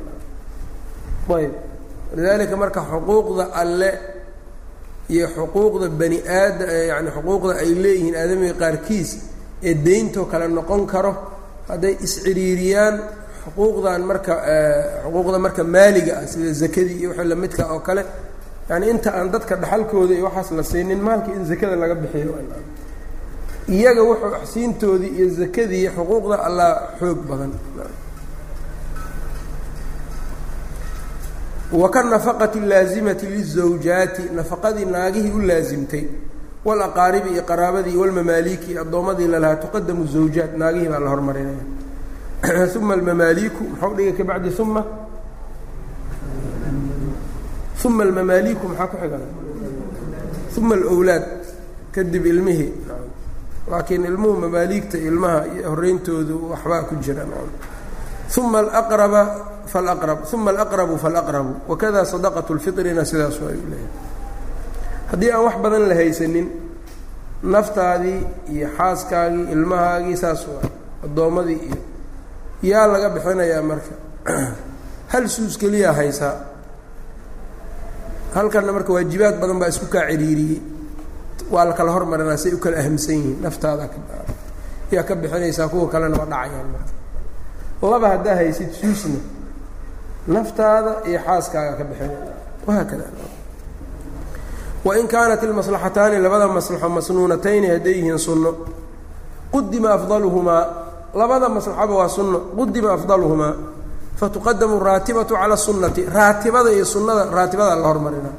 [SPEAKER 1] Ayb lidalika marka xuquuqda alle iyo xuquuqda bani aada yani xuquuqda ay leeyihiin aadamiga qaarkiis ee deyntoo kale noqon karo hadday isciriiriyaan xuquuqdan marka xuquuqda marka maaliga ah sida zakadii iyo wixii lamidka oo kale. Yani inta aan dadka dhaxalkooda iyo waxaas la siinin maalka in zakada laga bixiyo. Iyaga wuxuu axsiintoodii iyo zakadii xuquuqda allah xoog badan. Wakanafaqati laazimati lizawjaati nafaqadii naagihii u laasimtay walaqaaribi iyo qaraabadii walmamaaliki iyo addoommadii lalahaa tuqadamu zawjaat naagihii baa la hormarinaya uma almamaaliku muxuu dhigay ka bacdi uma uma almamaaliku maxaa ku xiga uma alowlaad kadib ilmihii. Laakiin ilmuhu mamaaliigta ilmaha iyo horeyntoodu waxbaa ku jira uma alaqraba falaqrab uma alaqrabu falaqrabu wakada sadaqatu lfitrina sidaas ayuu leeyahay. Haddii aan wax badan la haysanin naftaadii iyo xaaskaagii ilmahaagii saas waa addoommadii iyo yaa laga bixinayaa marka. Hal suus keliyaa haysaa halkanna marka waajibaad badan baa isku kaa ciriiriyey. Waa la kala hormarinaa say u kala ahamsan yihiin naftaada yaa ka bixinaysaa kuwa kalena waa dhacayaan marka. Laba haddaa haysid suusna naftaada iyo xaaskaaga ka bixinaya wahaakada wain kaanat ilmaslaxataani labada maslaxo masnuunatayni hadday yihiin sunno qudima afdaluhumaa labada maslaxaba waa sunno qudima afdaluhumaa. Fatuqadamu raatibatu cala sunnati raatibada iyo sunnada raatibada la hormarina.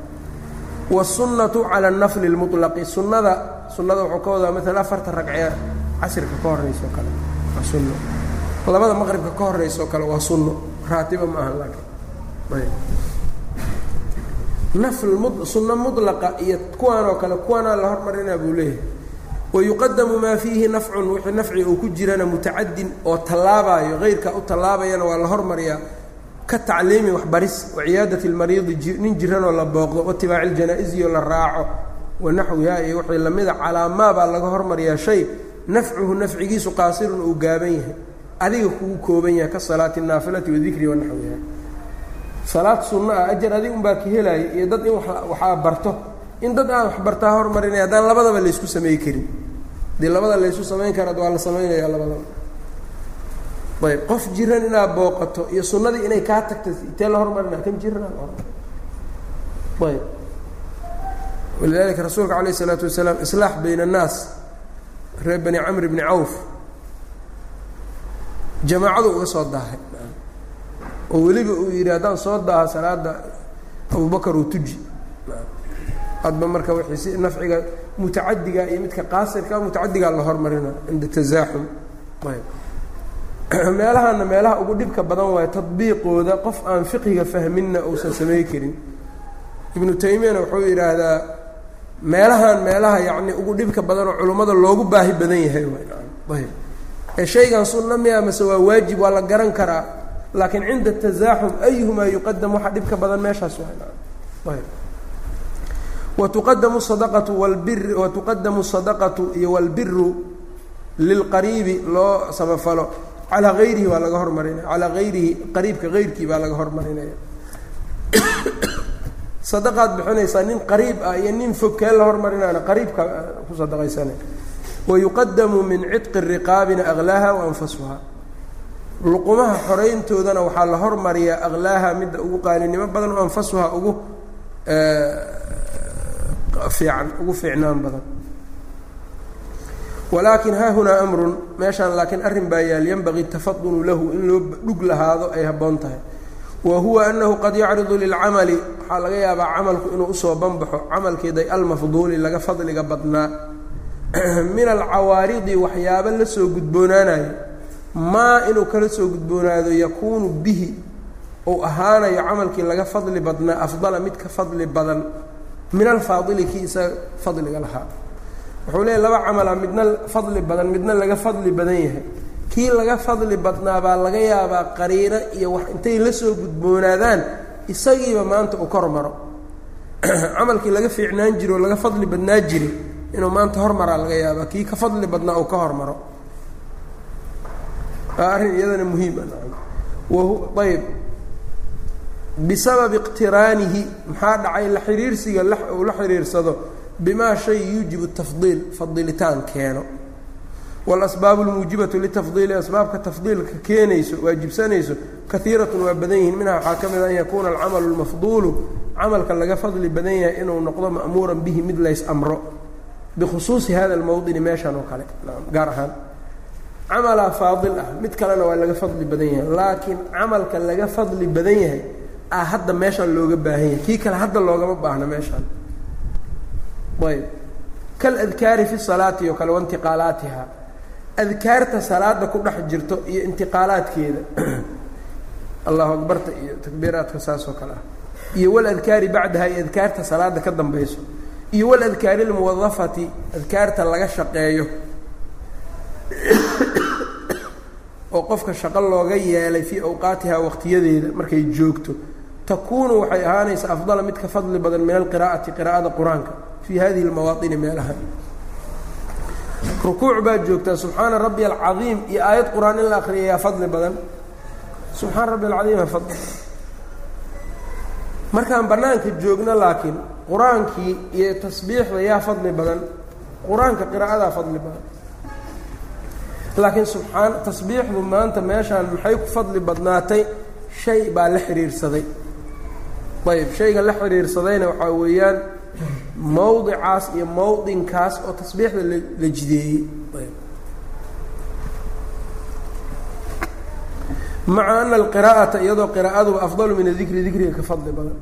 [SPEAKER 1] Wasunnatu cala nafli اlmuطlaqi sunnada sunnada wuxuu ka wadaa maala afarta ragcee casirka ka horeysa oo kale waa sunno. Labada maqribka ka horeysa oo kale waa sunno raatiba ma aha laakiin. Nafl sunno mudlaqa iyo kuwaan oo kale kuwaanaa la hormarinaa buu leeyahay wayuqadamu maa fiihi nafcun wixii nafci uu ku jirana mutacadin oo tallaabaayo heyrkaa u tallaabayana waa la hormariyaa ka tacliimi waxbaris waciyaadati lmariidi nin jiranoo la booqdo watibaaci ljanaa-isiyo la raaco wanaxwihaa iyo wixii lamida calaamaa baa laga hormariyaa shay nafcuhu nafcigiisu qaasirun uu gaaban yahay. adiga kugu kooban yahay ka salaati naafilati wadikri wanaxwiha salaad sunno ah ajar adig unbaa ka helaya iyo dad in waxaa barto in dad aan waxbartaa hormarinaya haddaan labadaba laysku samey karin. Dee labada laysu samayn kara waa la samaynaya labadaba ayb qof jiran inaad booqato iyo sunnadii inay kaa tagta intee la hormarina kan jiran ayb. Walidalika rasuulka alayh isalaatu wasalaam islaax bayna annaas reer bani camr bni cawf. Jamaacadu uga soo daahay. Oo weliba uu yidhi haddaan soo daaha salaada abubakar uu tuji adba marka nafciga mutacadiga iyo midka qaasirka mutacadigaa la hormarina cinda tasaaxum meelahana meelaha ugu dhibka badan waayo tadbiiqooda qof aan fiqiga fahminna uusan samey karin. Ibnu taymiyana wuxuu yidhaahdaa meelahan meelaha yacni ugu dhibka badanoo culummada loogu baahi badan yahay ayb. Ee shaygan sunna miya mase waa waajib waa la garan karaa laakiin cinda tasaaxum ayuhumaa yuqadam waxaa dhibka badan meeshaas waa. Watuqadamu sadaqatu walbir watuqadamu sadaqatu iyo walbiru lilqariibi loo samafalo calaa hayrihi baa laga hormarinaya calaa hayrihi qariibka hayrkii baa laga hormarinaya sadaqaad bixinaysaa nin qariib ah iyo nin fog kee la hormarinaana qariibka ku sadaqaysana wayuqadamu min cidqi riqaabina aklaaha wa anfasuha luqumaha xorayntoodana waxaa la hormariyaa aklaaha midda ugu qaalinimo badan o anfasuha ugu fiican ugu fiicnaan badan. Walaakin haa hunaa amrun meeshaan laakiin arrin baa yaal yanbagii tafadunu lahu in loo dhug lahaado ay habboon tahay. Wa huwa anahu qad yacridu lilcamali waxaa laga yaabaa camalku inuu u soo banbaxo camalkeeday almafduuli laga fadliga badnaa. Min alcawaaridi waxyaabo la soo gudboonaanayo. Maa inuu kala soo gudboonaado yakuunu bihi ou ahaanayo camalkii laga fadli badnaa afdala mid ka fadli badan min alfaadili kii isaga fadliga lahaa. Wuxuu leeyahy laba camala midna fadli badan midna laga fadli badan yahay. Kii laga fadli badnaa baa laga yaabaa qariino iyo wax intay la soo gudboonaadaan isagiiba maanta uu kor maro camalkii laga fiicnaan jiro oo laga fadli badnaa jiray inuu maanta hormaraa laga yaabaa kii ka fadli badnaa uu ka hormaro. Waa arrin iyadana muhiim ah. Ayb bisababi iqtiraanihi maxaa dhacay la xiriirsiga uu la xiriirsado bimaa shay yuujibu tafdiil fadilitaan keeno. Walasbaabu lmuujibatu litafdiili asbaabka tafdiilka keenayso waajibsanayso kaiiratun waa badan yihiin. Minha waxaa ka mid a an yakuuna alcamalu lmafduulu camalka laga fadli badan yahay inuu noqdo ma'muuran bihi mid lays amro. Bikhusuusi hada lmowdini meeshan oo kale gaar ahaan. Camalaa faadil ah mid kalena waa laga fadli badan yahay laakiin camalka laga fadli badan yahay ah hadda meeshaan looga baahan yahay. Kii kale hadda loogama baahno meeshaan. Ayb. Kaladkaari fi salaati oo kale waintiqaalaatiha adkaarta salaada ku dhex jirto iyo intiqaalaadkeeda. Allahu akbarta iyo takbiiraadka saas oo kale ah. Iyo waladkaari bacdaha iyo adkaarta salaada ka dambayso. Iyo waladkaari lmuwadafati adkaarta laga shaqeeyo. Oo qofka shaqo looga yeelay fii awqaatiha waqtiyadeeda markay joogto takuunu waxay ahaanaysaa afdala mid ka fadli badan min alqiraa'ati qiraa'ada qur'aanka fii hadihi lmawaadini meelaha rukuuc baad joogtaa subxaana rabbi alcadiim iyo aayad qur'aan in la akriya yaa fadli badan. Subxaana rabbi alcadiim aa fadli. Markaan bannaanka joogno laakiin qur'aankii iyo tasbiixda yaa fadli badan qur'aanka qiraa'adaa fadli badan. Laakiin subxaan tasbiixdu maanta meeshaan maxay ku fadli badnaatay? Shay baa la xidhiirsaday ayb shayga la xidhiirsadayna waxaa weeyaan mowdicaas iyo mowdinkaas oo tasbiixda la jideeyey. Maca ana alqiraa'ata iyadoo qiraa'aduba afdalu min adikri dikriga ka fadli badan.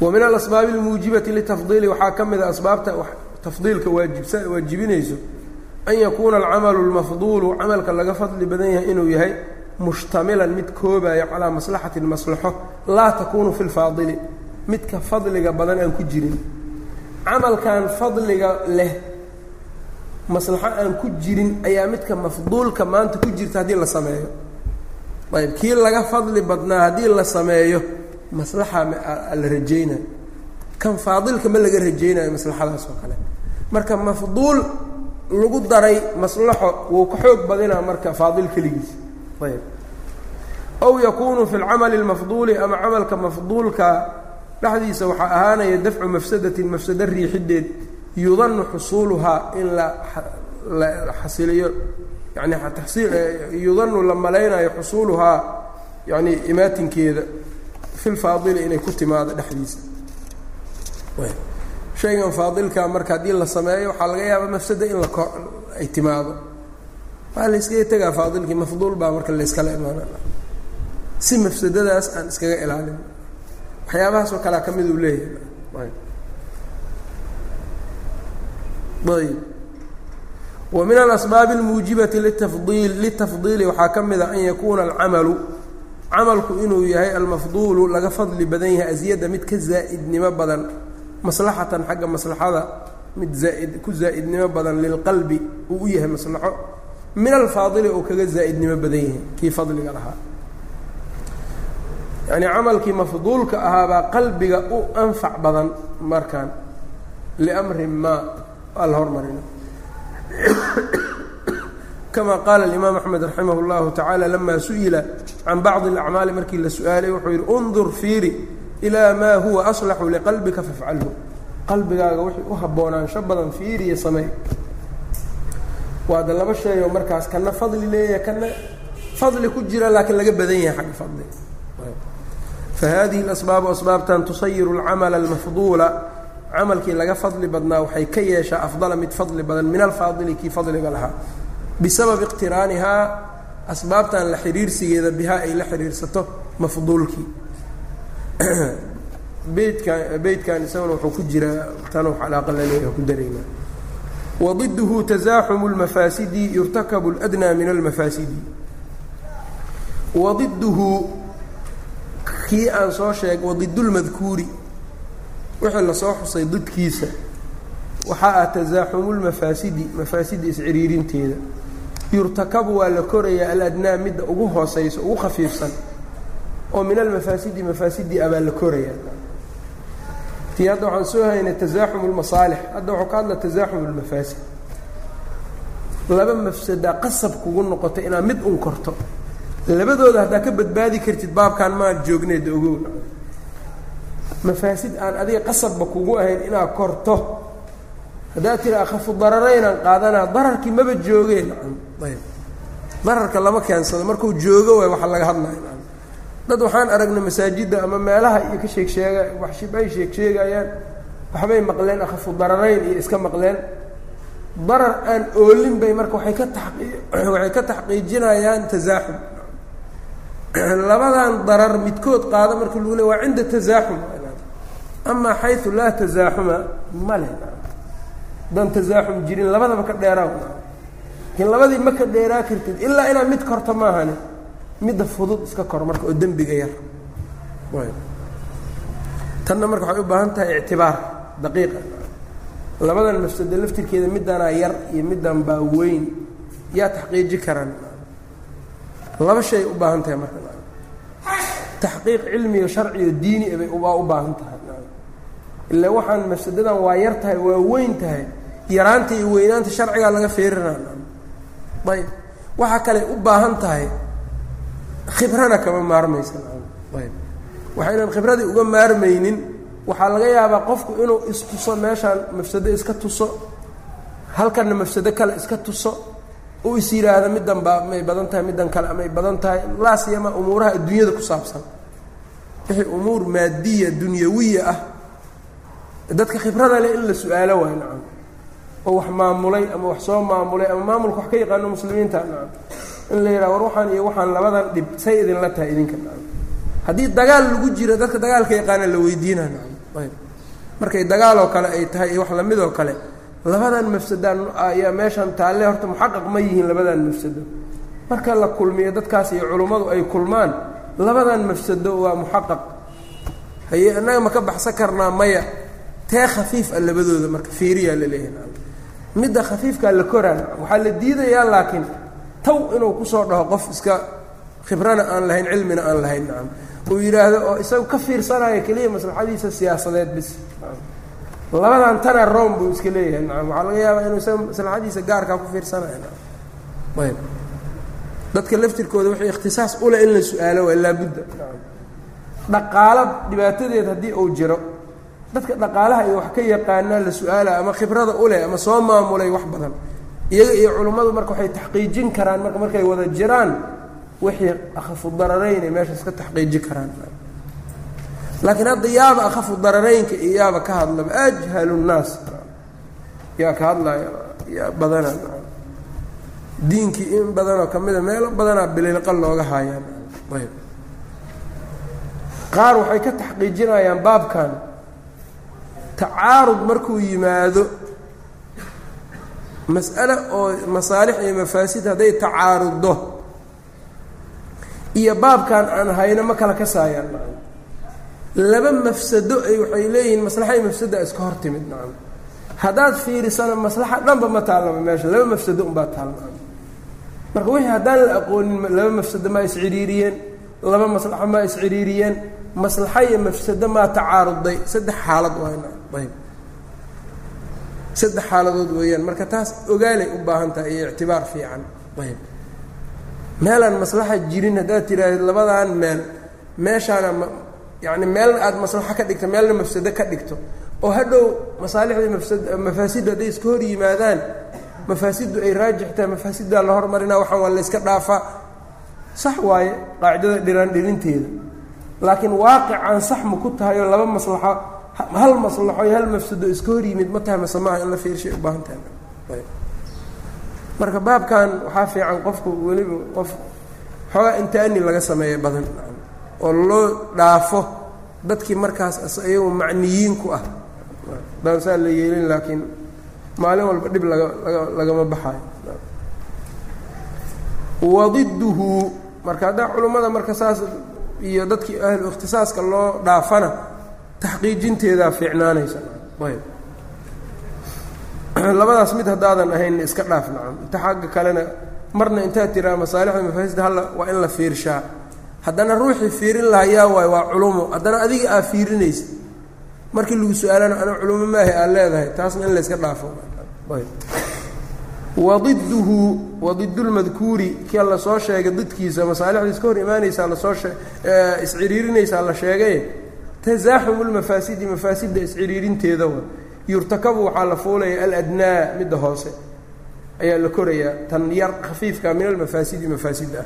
[SPEAKER 1] Wa min alasbaabi almuujibati litafdiili waxaa ka mid a asbaabta tafdiilka waajibsa waajibinayso an yakuuna alcamalu lmafduulu camalka laga fadli badan yahay inuu yahay mushtamilan mid koobayo calaa maslaxatin maslaxo laa takuunu fi lfaadili midka fadliga badan aan ku jirin camalkan fadliga leh maslaxo aan ku jirin ayaa midka mafduulka maanta ku jirta haddii la sameeyo. Ayb kii laga fadli badnaa haddii la sameeyo maslaxa la rajaynayo kan faadilka ma laga rajaynayo maslaxadaas oo kale. Marka mafduul lagu daray maslaxo wuu ka xoog badinaa marka faadil keligiis. Ayb aw yakuunu fi lcamali اlmafduuli ama camalka mafduulka dhexdiisa waxaa ahaanaya dafcu mafsadatin mafsado riixideed yudanu xusuuluhaa in la la xasiliyo yani yudanu la malaynayo xusuuluhaa yani imaatinkeeda fi lfaadili inay ku timaado dhexdiisa shaygan faadilka marka haddii la sameeyo waxaa laga yaabaa mafsada in la ay timaado waa la tegaa faadilkii mafduul baa marka layskala imaana si mafsadadaas aan iskaga ilaalin waxyaabahaas oo kalea ka mid uu leeyahay. Ayb. Wa min alasbaabi اlmuujibati litafdiil litafdiili waxaa ka mid a an yakuuna alcamalu camalku inuu yahay almafduulu laga fadli badan yahay asyada mid ka zaa'idnimo badan maslaxatan xagga maslaxada mid zaaid ku zaa'idnimo badan lilqalbi uu u yahay maslaxo. Min alfaadili uu kaga zaa'idnimo badan yahay kii fadliga lahaa yacnii camalkii mafduulka ahaabaa qalbiga u anfac badan markan liamrin maa waa la hormarina kama qaala alimaam axmed raximah اllahu tacaala lama su'ila can bacdi اlacmaali markii la su'aalay wuxuu yidhi undur fiiri ilaa maa huwa aslaxu liqalbika fafcalhu qalbigaaga wixii u haboonaansho badan fiiriya samey waada laba sheeyoo markaas kana fadli leeyahay kana fadli ku jira laakiin laga badan yahay xagga fadli fahadihi اlasbaabu asbaabtan tusayiru اlcamala almafduula camalkii laga fadli badnaa waxay ka yeeshaa afdala mid fadli badan min alfaadili kii fadliga lahaa bisababi iqtiraanihaa asbaabtan la xiriirsigeeda bihaa ay la xiriirsato mafduulkii beydkan beydkan isaguna wuxuu ku jiraa tanu calaaqa la leeyahay ku daraynaa wadiduhu tasaaxumu اlmafaasidi yurtakabu اladnaa min almafaasidi wadiduhu kii aan soo sheeg wadidulmadkuuri wixii la soo xusay didkiisa. Waxaa ah tasaaxumu lmafaasidi mafaasida isciriirinteeda. Yurtakabu waa la korayaa aladnaa midda ugu hooseyso ugu khafiifsan. Oo min almafaasidi mafaasidii abaa la korayaa tii hadda waxaan soo haynay tasaaxum lmasaalix hadda waxuu ka hadla tasaaxum lmafaasid laba mafsada qasab kugu noqotay inaad mid un korto labadooda haddaa ka badbaadi kartid baabkan maa joogneed ogow. Mafaasid aan adiga qasabba kugu ahayn inaad korto. Haddaad tiri akhafu dararaynaan qaadanaa dararkii maba joogeen ayb dararka lama keensado markuu joogo waay waxa laga hadlaya dad waxaan aragnay masaajidda ama meelaha iyo ka sheeg sheega sheeg sheegayaan. Waxbay maqleen akhafu dararayn iyo iska maqleen. Darar aan oolin bay marka waay ka taqi waxay ka taxqiijinayaan tasaaxum labadan darar midkood qaada marka lagu le waa cinda tasaaxum amaa xayu laa tasaaxuma male haddaan tasaaxum jirin labadaba ka dheeraa laakiin labadii ma ka dheeraa kartid ilaa inaad mid korto maahane midda fudud iska kor marka oo dembiga yar. Tanna marka waxay u baahan tahay ictibaar daqiiqa labadan mafsado laftirkeeda middanaa yar iyo middan baa weyn. Yaa taxqiiji karaan laba shay u baahan tahay marka taxqiiq cilmiga sharciyo diini bay waa u baahan tahay. Ilaa waxaan mafsadadan waa yar tahay waa weyn tahay yaraanta iyo weynaanta sharcigaa laga feerinaa ayb. Waxaa kale u baahan tahay khibrana kama maarmaysa ayb. Waxaynan khibradii uga maarmaynin waxaa laga yaabaa qofku inuu istuso meeshaan mafsado iska tuso halkanna mafsado kale iska tuso uu is yidhaahdo middan baa may badan tahay middan kale amay badan tahay. Laasiyama umuuraha adduunyada ku saabsan. Wixii umuur maadiya dunyawiya ah. Dadka khibrada leh in la su'aalo waay nacam. Oo wax maamulay ama wax soo maamulay ama maamulka wax ka yaqaano muslimiinta nacam. In la yidhaha war waxaan iyo waxaan labadan dhib say idinla tahay idinka nacam. Haddii dagaal lagu jiro dadka dagaalka yaqaana la weydiina nacam. Ayb markay dagaaloo kale ay tahay iyo wax lamidoo kale labadan mafsadaan ayaa meeshan taalle horta muxaqaq ma yihiin labadan mafsado. Marka la kulmiyo dadkaas iyo culummadu ay kulmaan labadan mafsado waa muxaqaq. Haye innaga ma ka baxsan karnaa maya. Tee khafiif ah labadooda marka fiiriyaa la leeyahay. Midda khafiifkaa la koraan waxaa la diidayaa laakiin taw inuu ku soo dhaho qof iska khibrana aan lahayn cilmina aan lahayn nacam uu yidhaahdo oo isagu ka fiirsanayo keliya maslaxadiisa siyaasadeed bis labadan tana rom buu iska leeyahay. Nacam waxaa laga yaabaa inuu isaga maslaxadiisa gaarkaa ku fiirsanayo. Ayb dadka laftirkooda wixii ikhtisaas uleh in la su'aalo waa laabudda. Dhaqaalo dhibaatadeed haddii uu jiro dadka dhaqaalaha iyo wax ka yaqaanaa la su'aala ama khibrada uleh ama soo maamulay wax badan iyaga iyo culummadu marka waxay taxqiijin karaan marka markay wada jiraan wixii akhafu dararaynay meeshaas ka taxqiiji karaan laakiin hadda yaaba akhafu dararaynka iyo yaaba ka hadlaba ajhalu nnaas. Yaa ka hadlaya yaa badana diinkii in badanoo ka mida meelo badanaa bililqa looga haayaan. Ayb. Qaar waxay ka taxqiijinayaan baabkan. Tacaarud markuu yimaado mas'ale oo masaalix iyo mafaasid hadday tacaaruddo iyo baabkan aan hayno ma kala kasaayaan laba mafsado ay waxay leeyihiin maslaxa iyo iska hor timid nacam. Haddaad fiirisana maslaxa dhanba ma taallaba meesha laba mafsado unbaa taal nacam. Marka wixii haddaan la aqoonin laba mafsado maa iscidhiiriyeen laba maslaxo maa isciriiriyeen maslaxo iyo mafsado maa tacaaruday. Saddex xaalad waayb saddex xaaladood weeyaan. Marka taas ogaalay u baahan tahay iyo ictibaar fiican ayb meelaan maslaxa jirin haddaad tiraahdo labadaan meel meeshaana ma yacni meelna aada maslaxo ka dhigto meelna mafsado ka dhigto. Oo hadhow masaalixdii mafaasiddu hadday iska hor yimaadaan mafaasiddu ay raajix tahay mafaasiddaa la hormarinaa waxaan waa la yska dhaafaa sax waaye qaacidada dhiraan dhirinteeda laakiin waaqicaan sax ma ku tahay oo laba maslaxo hal maslaxo iyo hal mafsado iska hor yimid ma tahay mase maaha in la fiirshay u tahay. Marka baabkan waxaa fiican qofku weliba qof xoogaa intaani laga sameeya badan oo loo dhaafo dadkii markaas iyagu macniyiin ku ah. Daan saa la yeelin laakiin maalin walba dhib laga laga lagama baxaayo. Wadiduhu marka haddaa culimmada marka saas iyo dadkii ahlu ikhtisaaska loo dhaafana taxqiijinteedaa fiicnaanaysa. Ayb. Labadaas mid haddaadan ahayn iska dhaaf nacam. Inta xagga kalena marna intaad tiraa masaalixda mafaasidda halla waa in la fiirshaa haddana ruuxii fiirin lahaa yaa waay waa culumo haddana adiga aa fiirinaysa. Markii lagu su'aalana ana culumo maahay aad leedahay taasna in layska dhaafo. Wadiduhu wadidulmadkuuri kia la soo sheegay didkiisa masaalixda iska hor imaanaysaa la soo shee isciriirinaysaa la sheegay. Tasaaxumu lmafaasidi mafaasidda isciriirinteeda wa. Yurtakabu waxaa la fuulaya aladnaa midda hoose. Ayaa la korayaa tan yar khafiifka min almafaasidi mafaasidda ah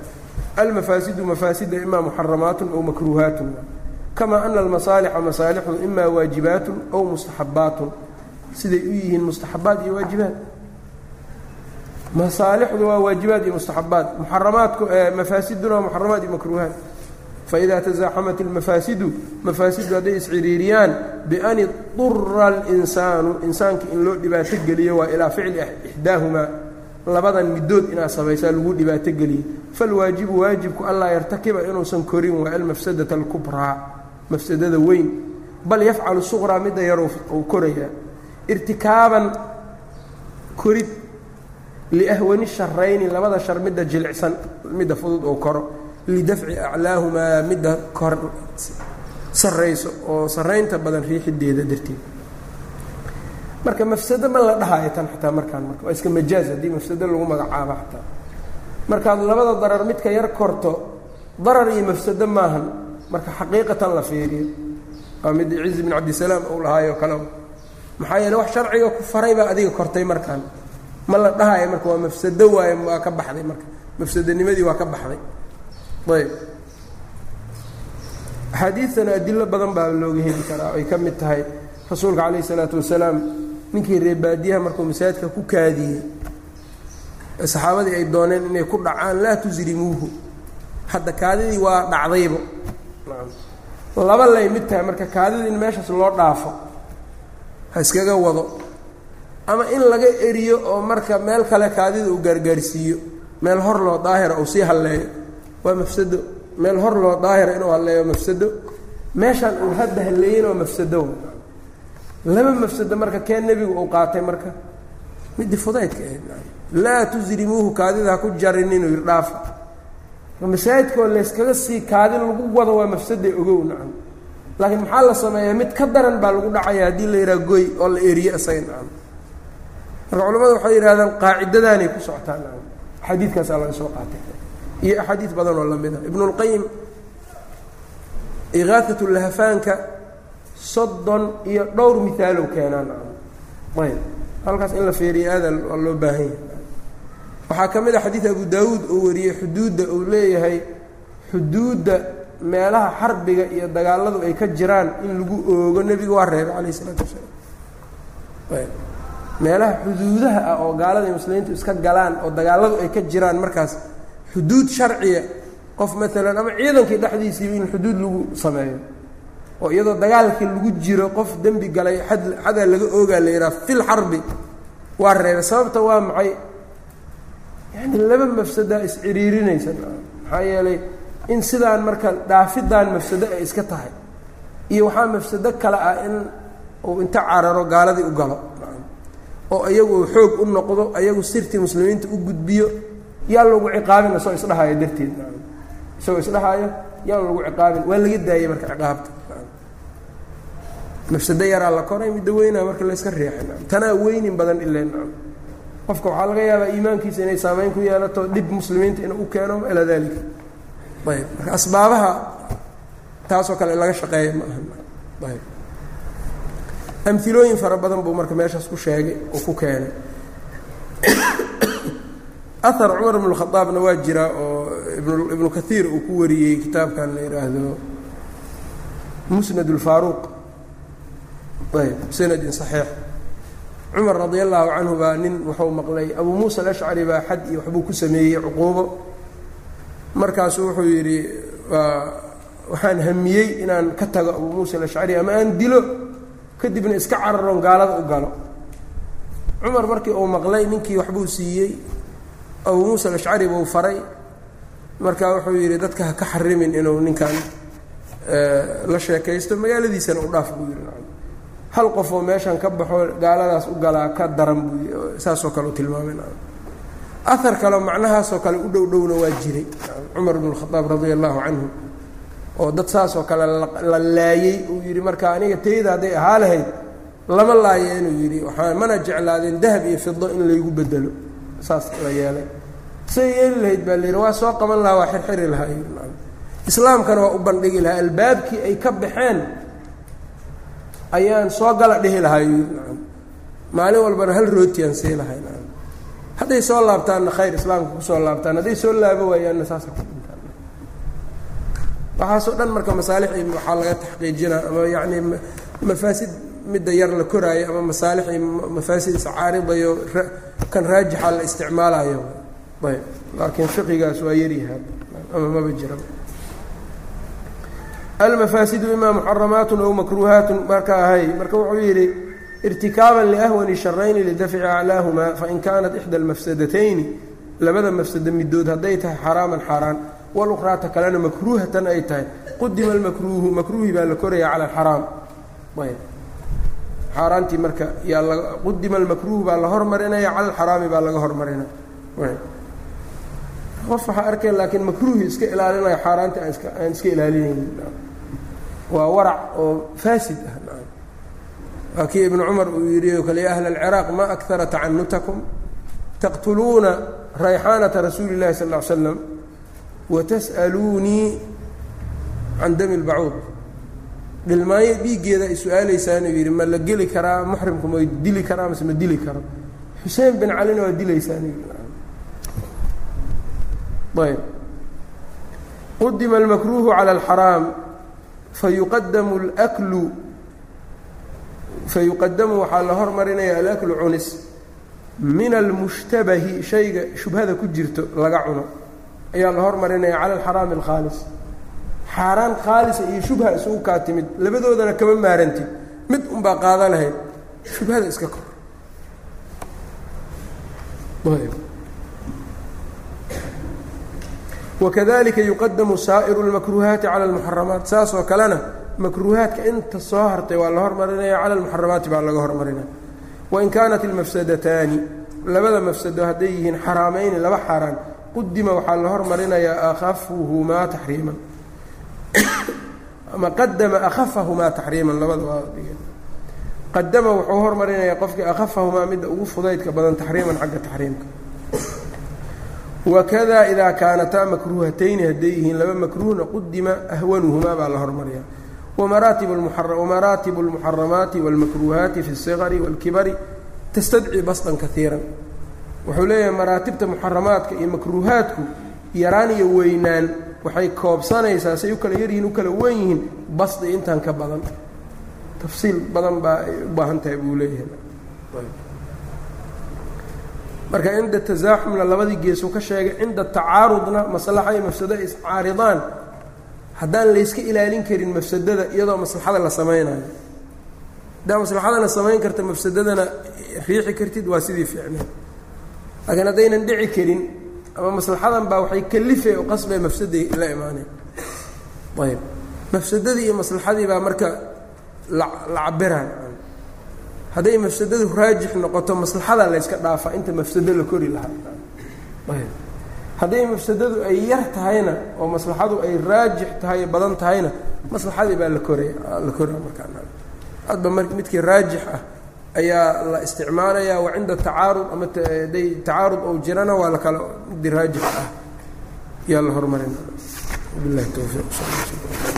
[SPEAKER 1] almafaasidu mafaasida imaa muxaramaatun ow makruuhaatun kamaa ana almasaalixa masaalixdu imaa waajibaatun ow mustaxabbaatun siday u yihiin mustaxabbaad iyo waajibaad masaalixdu waa waajibaad iyo mustaxabaad muxaramaadku mafaasiduna waa muxaramaad iyo makruuhaat faidaa tasaaxamat almafaasidu mafaasidu hadday isciriiriyaan bian idura alinsaanu insaanka in loo dhibaato geliyo waa ilaa ficli ixdaahumaa labadan middood inaad samaysaa lagu dhibaatogeliyo falwaajibu waajibku anlaa yartakiba inuusan korin waa almafsadata اlkubraa mafsadada weyn bal yafcalu suqraa midda yar uu korayaa irtikaaban korid liahwani sharayni labada shar midda jilicsan midda fudud oo koro lidafci aclaahumaa midda kor sarayso oo saraynta badan riixideeda darteed marka mafsado ma la dhahayo tan xataa markaan marka waa iska majaaz haddii mafsado lagu magacaabo xataa markaad labada darar midka yar korto darar iyo mafsado maahan marka xaqiiqatan la fiiriyo. Waa mid cizi bin cabdisalaam uu lahaayo kale. Maxaa yeele wax sharciga ku faray baa adiga kortay markaan. Ma la dhahayo marka waa mafsado waaye waa ka baxday marka. Mafsadonimadii waa ka baxday. Ayb. Axaadiidtana adilo badan baa looga heli karaa ay ka mid tahay rasuulka calayh isalaatu wasalaam. Ninkii reebaadiyaha markuu masaajidka ku kaadiyey saxaabadii ay dooneen inay ku dhacaan laa tusrimuuhu hadda kaadidii waa dhacdayba. Laba lay mid tahay marka kaadida in meeshaas loo dhaafo ha iskaga wado ama in laga eriyo oo marka meel kale kaadida uu gaargaarsiiyo meel hor loo daahira uu sii halleeyo. Waa mafsado. Meel hor loo daahira inuu halleeyo mafsado. Meeshaan uu hadda halleeyin oo mafsado. Laba mafsado marka kee nebigu uu qaatay marka. Midii fudaydka ahayd laa tusrimuuhu kaadida ha ku jarin inuu yidhi masaajidkoo layskaga sii kaadi lagu wado waa mafsada ogow nacam. Laakiin maxaa la sameeyaa? Mid ka daran baa lagu dhacaya haddii la yidhaha goy oo la eriyo isaga nacam. Marka culamadu waxay yidhahdaan qaacidadaanay ku socotaa nacam. Axaadiidkaasaa laga soo qaatay. Iyo axaadiid badan oo la mid ah ibnulqayim ikaatat lahafaanka soddon iyo dhowr miaalow keenaa nacam. Ayb. Halkaas in la feeriyo aada loo baahan yahay waxaa ka mid a xadiid abu daawuud uu wariyey xuduudda uu leeyahay xuduudda meelaha xarbiga iyo dagaaladu ay ka jiraan in lagu oogo nebiga waa reebay calayh isalaatu wasalaam. Meelaha xuduudaha ah oo gaalada muslimiintu iska galaan oo dagaaladu ay ka jiraan markaas xuduud sharciya qof maalan ama ciidankii dhexdiisiiba in xuduud lagu sameeyo oo iyadoo dagaalkii lagu jiro qof dembi galay ad xadaa laga oogaa la yidhaha fil xarbi waa reebay. Sababta waa maxay yani laba mafsadaa isciriirinaysa maxaa yeelay in sidaan marka dhaafidaan mafsado ay iska tahay iyo waxaa mafsado kale ah in uu inta cararo gaaladii u galo. Oo iyagu xoog u noqdo ayagu sirtii muslimiinta u gudbiyo yaa lagu ciqaabin isagoo isdhahaayo darteed. Isagoo isdhahaayo yaan lagu ciqaabin. Waa laga daayey marka ciqaabta. Mafsado yaraa la koray midda weynaa marka layska riixay. Tanaa weynin badan ilen qofka waxaa laga yaabaa iimaankiisa inay saameyn ku yeelato dhib muslimiinta inuu u keeno ilaa dalika ayb. Marka asbaabaha taasoo kale laga shaqeeya ma aha. Ayb. Amilooyin fara badan buu marka meeshaas ku sheegay oo ku keenay. Ahar cumar ibnu khadaabna waa jiraa oo ibnu kaiir uu ku wariyey kitaabkan la yidhaahdo musnad اlfaaruuq ayb. Sanadin صaxiix cumar radi allahu canhu baa nin wuxuu maqlay abu muusa alashcari baa xad iyo waxbuu ku sameeyey cuquubo. Markaasuu wuxuu yidhi waxaan hamiyey inaan ka tago abu muusa alashcari ama aan dilo kadibna iska cararoon gaalada u galo. Cumar markii uu maqlay ninkii waxbuu siiyey abu muusa alashcari buu faray. Marka wuxuu yidhi dadka ha ka xarimin inuu ninkan la sheekaysto magaaladiisana u dhaaf buu yidhi hal qofoo meeshan ka baxo gaaladaas u galaa ka daran buu saasoo kale u tilmaamay ahar kaleo macnahaasoo kale u dhow dhowna waa jiray. Cumar bn اkhadaab radia allahu canhu oo dad saasoo kale la laayey uu yidhi marka aniga tayda hadday ahaa lahayd lama laayo inuu yidhi waxaa mana jeclaadeen dahab iyo fido in laygu bedelo saas la yeelay. Say yeeli lahayd baa la yidhi waa soo qaban lahaa waa xirxiri lahaa islaamkana waa u bandhigi lahaa albaabkii ay ka baxeen ayaan soo gala dhihi lahay. Maalin walbana hal rootiaan sii lahay. Hadday soo laabtaanna khayr islaamka ku soo laabtaan hadday soo laabo waayaanna saasa ku dhintaan waxaasoo dhan marka masaalixii waxaa laga taxqiijinaa ama yacni mafaasid midda yar la koraayo ama masaalixii mafaasid iscaaridayo kan raajixa la isticmaalayo ayb. Laakiin fiqigaas waa yaryahaa ama maba jira almafaasidu imaa muxaramaatun aw makruuhaatun marka ahay. Marka wuxuu yidhi irtikaaban liahwani sharayni lidafci aclaahumaa fain kaanat ixda almafsadatayni labada mafsado midood hadday tahay xaraaman xaaraan walukhraata kalena makruuhatan ay tahay qudima almakruuhu makruuhi baa la koraya cala alxaraam xaaraantii marka yaa la qudima almakruuhu baa la hormarinaya cala alxaraami baa laga hormarinaya qof waxaa arkay laakiin makruuhi iska ilaalinaya xaaraanti aan iska aan iska ilaalinaynin waa warac oo faasid ah. Waa kii ibnu cumar uu yidhi o kale ya ahla alciraaq ma akara tacanutakum taqtuluuna rayxaanata rasuuli اllahi sal ll slam watas'aluunii can dami lbacuud dhilmaayo dhiiggeeda ay su'aalaysaan yidhi ma la geli karaa muxrimku ma dili karaa mase ma dili karo. Xuseen bin calina waa dilaysaan ayb. Qudima almakruuhu cala alxaraam fayuqadamu اlaklu fayuqadamu waxaa la hormarinaya alaklu cunis min almushtabahi shayga shubhada ku jirto laga cuno ayaa la hormarinaya cala alxaraami alkhaalis xaaraan khaalisa iyo shubha isugu kaa timid labadoodana kama maarantid mid unbaa qaada lahayd shubhada iska kor wakadalika yuqadamu saa'iru اlmakruuhaati cala almuxaramaat saas oo kalena makruuhaadka inta soo hartay waa la hormarinaya cala almuxaramaati baa laga hormarinaya wain kaanat ilmafsadataani labada mafsado hadday yihiin xaraamayni laba xaaraan qudima waxaa la hormarinayaa akhafuhumaa taxriiman ama qadama akhafahumaa taxriiman labada qadama wuxuu hormarinayaa qofkii akhafahumaa midda ugu fudaydka badan taxriiman xagga taxriimka wakada idaa kaanataa makruuhatayni hadday yihiin laba makruuhna qudima ahwanuhumaa baa la hormariyaa wamaraatibu اlmuxaramaati wاlmakruuhaati fi الصigari wاlkibari tastadci basطan kaiira wuxuu leeyahay maraatibta muxaramaadka iyo makruuhaadku yaraan iyo weynaan waxay koobsanaysaa say u kala yaryihiin u kala wen yihiin basdi intan ka badan tafsiil badan baa ay u baahan tahay buu leeyahay marka cinda tasaaxumna labadii geesuu ka sheegay cinda tacaarudna maslaxa iyo mafsado iscaaridaan haddaan layska ilaalin karin mafsadada iyadoo maslaxada la samaynayo. Haddaa maslaxadana samayn karta mafsadadana riixi kartid waa sidii fiicnay laakiin haddaynan dhici karin ama maslaxadan baa waxay kalifay oo qasbay mafsaday la imaaneen ayb mafsadadii iyo maslaxadii baa marka la la cabiraan hadday mafsadadu raajix noqoto maslaxada la yska dhaafa inta mafsado la kori lahaa. Hadday mafsadadu ay yar tahayna oo maslaxadu ay raajix tahay badan tahayna maslaxadii baa la koraya la koraya markaa. Hadba mar midkii raajix ah ayaa la isticmaalaya wa cinda tacaarud ama day tacaarud ou jirana waa lakala midii raajix ah. Yaa la hormarina bilahi towfiiq